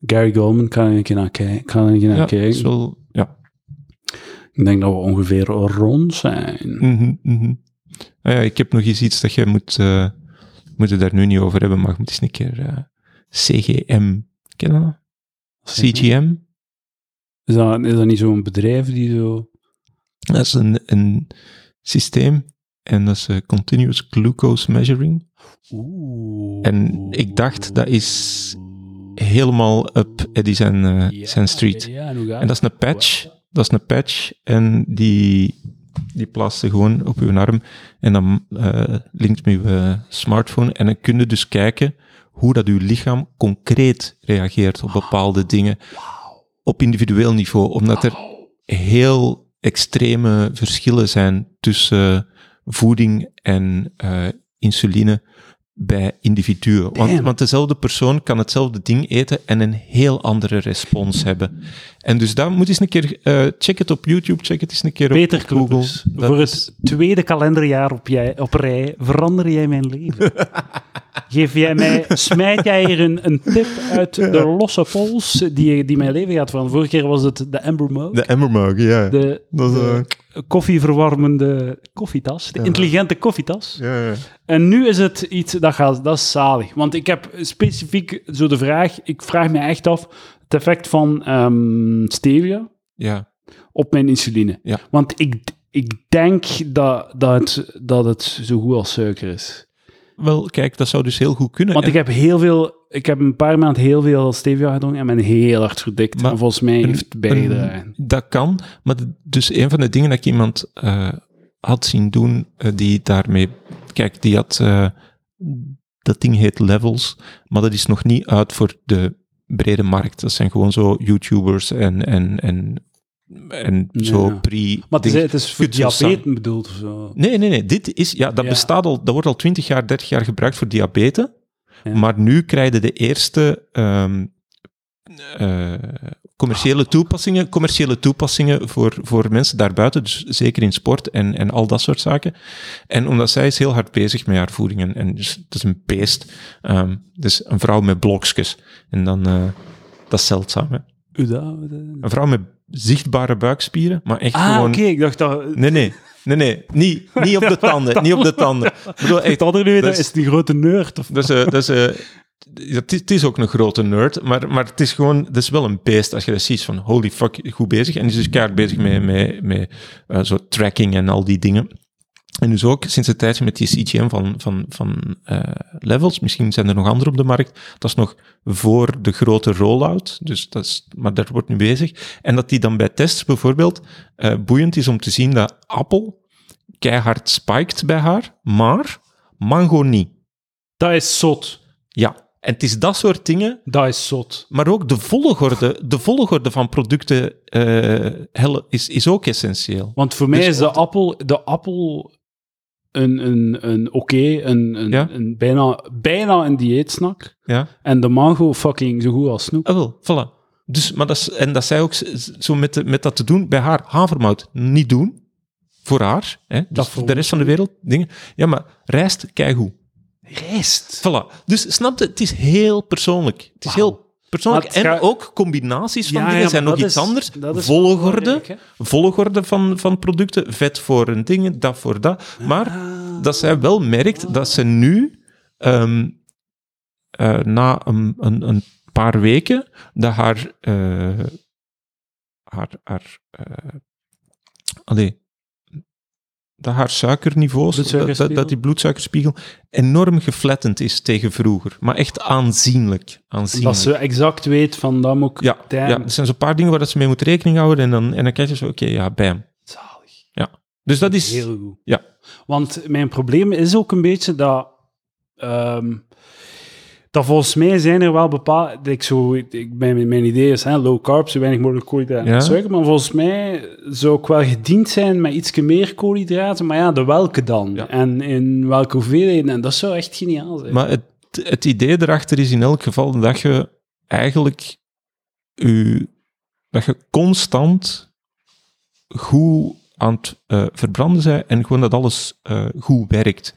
Gary Goldman, kan ik naar kijken. Kan ik naar ja, kijken. wel... Ja. Ik denk dat we ongeveer rond zijn. Mhm, mhm. Ah ja, ik heb nog eens iets dat jij moet... eh moet het daar nu niet over hebben, maar je moet eens een keer eh, CGM... Ken je dat? CGM? Is dat, is dat niet zo'n bedrijf die zo... Dat is een, een systeem en dat is eh, Continuous Glucose Measuring. Oeh. En ik dacht, dat is helemaal up Eddie zijn, eh, zijn street. En dat is een patch. Dat is een patch en die, die plaatst je gewoon op je arm en dan eh, linkt met je smartphone en dan kun je dus kijken hoe dat je lichaam concreet reageert op bepaalde dingen op individueel niveau, omdat er heel extreme verschillen zijn tussen voeding en eh, insuline bij individuen. Want, want dezelfde persoon kan hetzelfde ding eten en een heel andere respons hebben. En dus daar moet eens een keer, eh, check het op YouTube, check het eens een keer op, Peter op Google. Kloepers, voor is- het tweede kalenderjaar op, jij, op rij verander jij mijn leven. (laughs) Geef jij mij, smijt jij hier een, een tip uit de losse pols die, die mijn leven gaat veranderen. Vorige keer was het de Amber Mug, De Emmermug, ja. de, dat is, de koffieverwarmende koffietas, de intelligente koffietas. ja, ja. En nu is het iets dat gaat, dat is zalig. Want ik heb specifiek zo de vraag, ik vraag me echt af, het effect van ehm, stevia ja. op mijn insuline. Ja. Want ik, ik denk dat, dat, het, dat het zo goed als suiker is. Wel, kijk, dat zou dus heel goed kunnen. Want En- ik heb heel veel, ik heb een paar maanden heel veel stevia gedronken en ben heel hard verdikt. Maar en volgens mij een- heeft een- dat kan, maar dus een van de dingen dat ik iemand eh, had zien doen, eh, die daarmee... Kijk, die had... eh, dat ding heet Levels, maar dat is nog niet uit voor de brede markt. Dat zijn gewoon zo YouTubers en, en, en, en zo pre... Maar het is, het is voor diabetes bedoeld of zo. Nee, nee, nee. Dit is, ja, dat Ja. bestaat al, dat wordt al 20 jaar, 30 jaar gebruikt voor diabetes. Ja. Maar nu krijg je de eerste ehm, eh, commerciële toepassingen, commerciële toepassingen voor, voor mensen daarbuiten, dus zeker in sport en, en al dat soort zaken. En omdat zij is heel hard bezig met haar voeding en, en dus, het is een beest. Ehm, dus een vrouw met blokjes. En dan, eh, dat is zeldzaam. Hè? Dat? Een vrouw met zichtbare buikspieren, maar echt Ah, gewoon... oké, ik dacht dat... Nee, nee. Nee, nee. Niet, niet op de (laughs) tanden. Niet op de tanden. Ik bedoel, (laughs) echt, dat dat is- is die grote nerd. Of... dat is, eh, dat is, eh, het, is, is ook een grote nerd, maar, maar het is gewoon, het is wel een beest als je dat ziet van holy fuck, goed bezig. En die is dus keihard bezig met, met, met eh, zo tracking en al die dingen. En dus ook sinds een tijdje met die CGM van, van, van eh, levels, misschien zijn er nog andere op de markt, dat is nog voor de grote rollout, dus dat is, maar daar wordt nu bezig. En dat die dan bij tests bijvoorbeeld eh, boeiend is om te zien dat Apple keihard spiked bij haar, maar Mango niet. Dat is zot. Ja, en het is dat soort dingen, Dat is zot. maar ook de volgorde, de volgorde van producten eh, is, is ook essentieel. Want voor mij Dus is de appel, de appel een, een, een oké, een, een, Ja. een bijna, bijna een dieetsnack. Ja, En de mango fucking zo goed als snoep. ah, wel, voilà. Dus, maar dat is, en dat zij ook zo met, de- met dat te doen, bij haar havermout niet doen, voor haar, hè, dus Dat voor de rest van de wereld, dingen. Ja, maar rijst, keigoed. Rijst. Voilà. Dus snap je, het is heel persoonlijk. Het is heel persoonlijk. En ook combinaties van Ja, dingen zijn nog iets is- anders. Volgorde, volgorde van, van producten, vet voor een ding, dat voor dat. Maar Ah. dat zij wel merkt dat ze nu, ehm, eh, na een, een, een paar weken, dat haar, eh, haar, haar eh, allee, dat haar suikerniveaus, dat, dat, Bloedsuikerspiegel? dat die bloedsuikerspiegel enorm geflattend is tegen vroeger. Maar echt aanzienlijk. aanzienlijk. Dat ze exact weet van, dat moet ik... ja, Damn. ja, er zijn zo'n paar dingen waar dat ze mee moet rekening houden en dan, en dan kijk je zo, oké, ja, bam. Zalig. Dus dat is... Heel goed. Ja. Want mijn probleem is ook een beetje dat... ehm, dat volgens mij zijn er wel bepaalde... Ik zo, ik, mijn, mijn idee is hè, low carb, zo weinig mogelijk koolhydraten en suiker. Maar volgens mij zou ik wel gediend zijn met iets meer koolhydraten. Maar ja, de welke dan? En in welke hoeveelheden? En dat zou echt geniaal zijn. Maar het, het idee erachter is in elk geval dat je eigenlijk u, dat je constant goed aan het eh, verbranden bent en gewoon dat alles eh, goed werkt.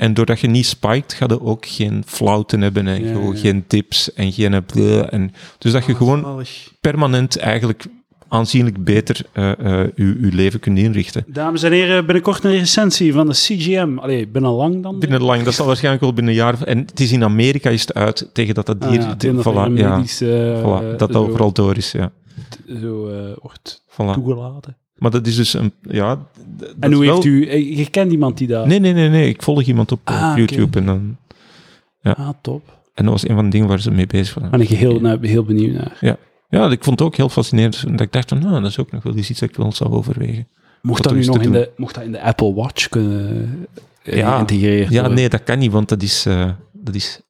En doordat je niet spiked, ga je ook geen flauwten hebben en Ja, gewoon ja. geen tips en geen bleh. En, dus dat je gewoon Zalig. permanent eigenlijk aanzienlijk beter eh, eh, je, je leven kunt inrichten. Dames en heren, binnenkort een recensie van de CGM. Allee, binnen lang dan? Binnen lang, dat zal waarschijnlijk wel binnen een jaar... En het is in Amerika is het uit, tegen dat dat Ah, hier... ja, ik denk dat er voilà, medische, eh, voilà, dat overal door is, ja. zo eh, wordt Voilà. toegelaten. Maar dat is dus een... Ja, En hoe wel- heeft u... eh, Je kent iemand die dat... Nee, nee, nee, nee. Ik volg iemand op Ah. YouTube en dan... Ah, top. En dat was een van de dingen waar ze mee bezig waren. Ben ik heel, nou, heel benieuwd naar. Ja, ik vond het ook heel fascinerend. Dat ik dacht van, nou, dat is ook nog wel iets dat ik wel zou overwegen. Mocht dat, nu nog in de, mocht dat in de Apple Watch kunnen eh, Ja. geïntegreerd Ja, nee, dat kan niet, want dat is... eh, dat is...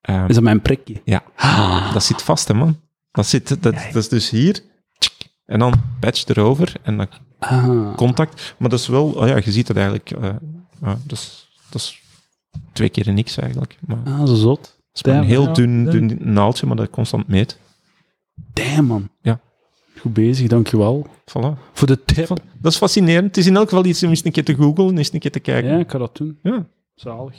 ehm, Is dat mijn prikje? Ja. Ah. Dat zit vast, hè, man. Dat, zit, dat, dat is dus hier. En dan patch erover en dan Ah. contact. Maar dat is wel... Oh ja, je ziet het eigenlijk... eh, ja, dat, is, dat is twee keer niks eigenlijk. Maar het Ah, zo zot. is maar een heel ja. dun, dun naaldje, maar dat constant meet. Damn, man. Ja. Goed bezig, dankjewel. Voilà. Voor de tip. Dat is fascinerend. Het is in elk geval iets om eens een keer te googlen, eens een keer te kijken. Ja, Ja, ik ga dat doen. ja. Zalig.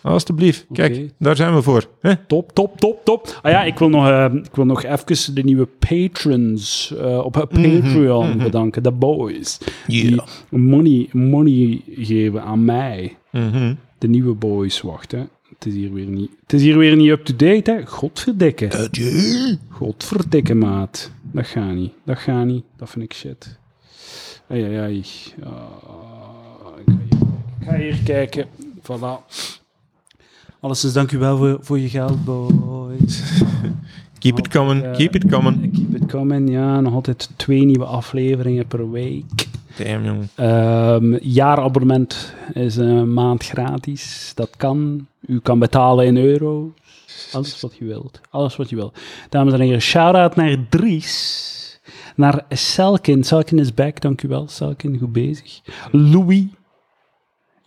Alstublieft. Oké. Kijk, daar zijn we voor. Hè? Top, top, top, top. Ah ja, ik wil nog, eh, ik wil nog even de nieuwe patrons eh, op het Patreon bedanken. De boys. Die money, money geven aan mij. Mhm. De nieuwe boys. Wacht, hè. Het is hier weer niet, het is hier weer niet up-to-date, hè. Godverdikke. Godverdikke, maat. Dat gaat niet. Dat gaat niet. Dat vind ik shit. Ai, ai, ai. Ah, ik, ga hier, ik ga hier kijken. Voilà. Alleszins, dank u wel voor, voor je geld, boys. (laughs) Keep it coming, keep it coming. Keep it coming, ja. Nog altijd twee nieuwe afleveringen per week. Damn. Ehm jaarabonnement is een maand gratis. Dat kan. U kan betalen in euro. Alles wat je wilt. Alles wat je wilt. Dames en heren, shout-out naar Dries. Naar Selkin. Selkin is back, dankjewel. Selkin, goed bezig. Louis.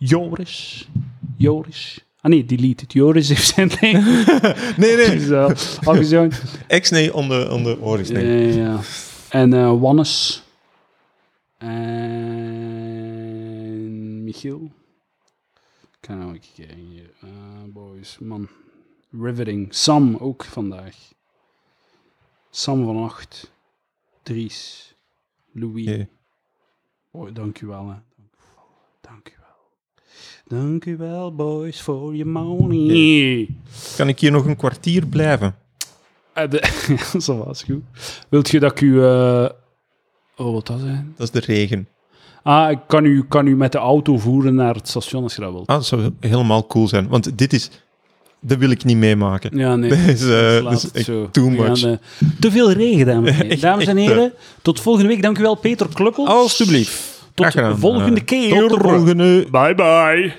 Joris. Joris. Ah nee, delete het. Joris heeft zijn (laughs) ding. Nee, nee. (laughs) Zo, afgezoond. Ex nee, on de, on de oren. Nee. Ja, ja. En eh Wannes. En Michiel. Ik ga nou even kijken hier. Eh, boys, man. Riveting. Sam ook vandaag. Sam van Acht. Dries. Louis. Ja. Oh, dankjewel, hè. Dankjewel. Dankjewel, boys, voor je money. Kan ik hier nog een kwartier blijven? Eh, de- Ja, (laughs) zo was goed. Wilt je dat ik u... eh, Oh, wat dat zijn? Dat is de regen. Ah, ik kan u, kan u met de auto voeren naar het station als je dat wilt. Ah, dat zou helemaal cool zijn. Want dit is... Dat wil ik niet meemaken. Ja, nee. Dat is, (laughs) eh, dat is echt zo. too gaan, much. te veel regen, dames en (laughs) heren. Dames en heren, tot volgende week. Dank u wel, Peter Kluppels. Alsjeblieft. Tot de volgende Eh, keer. Tot de volgende. Bye bye.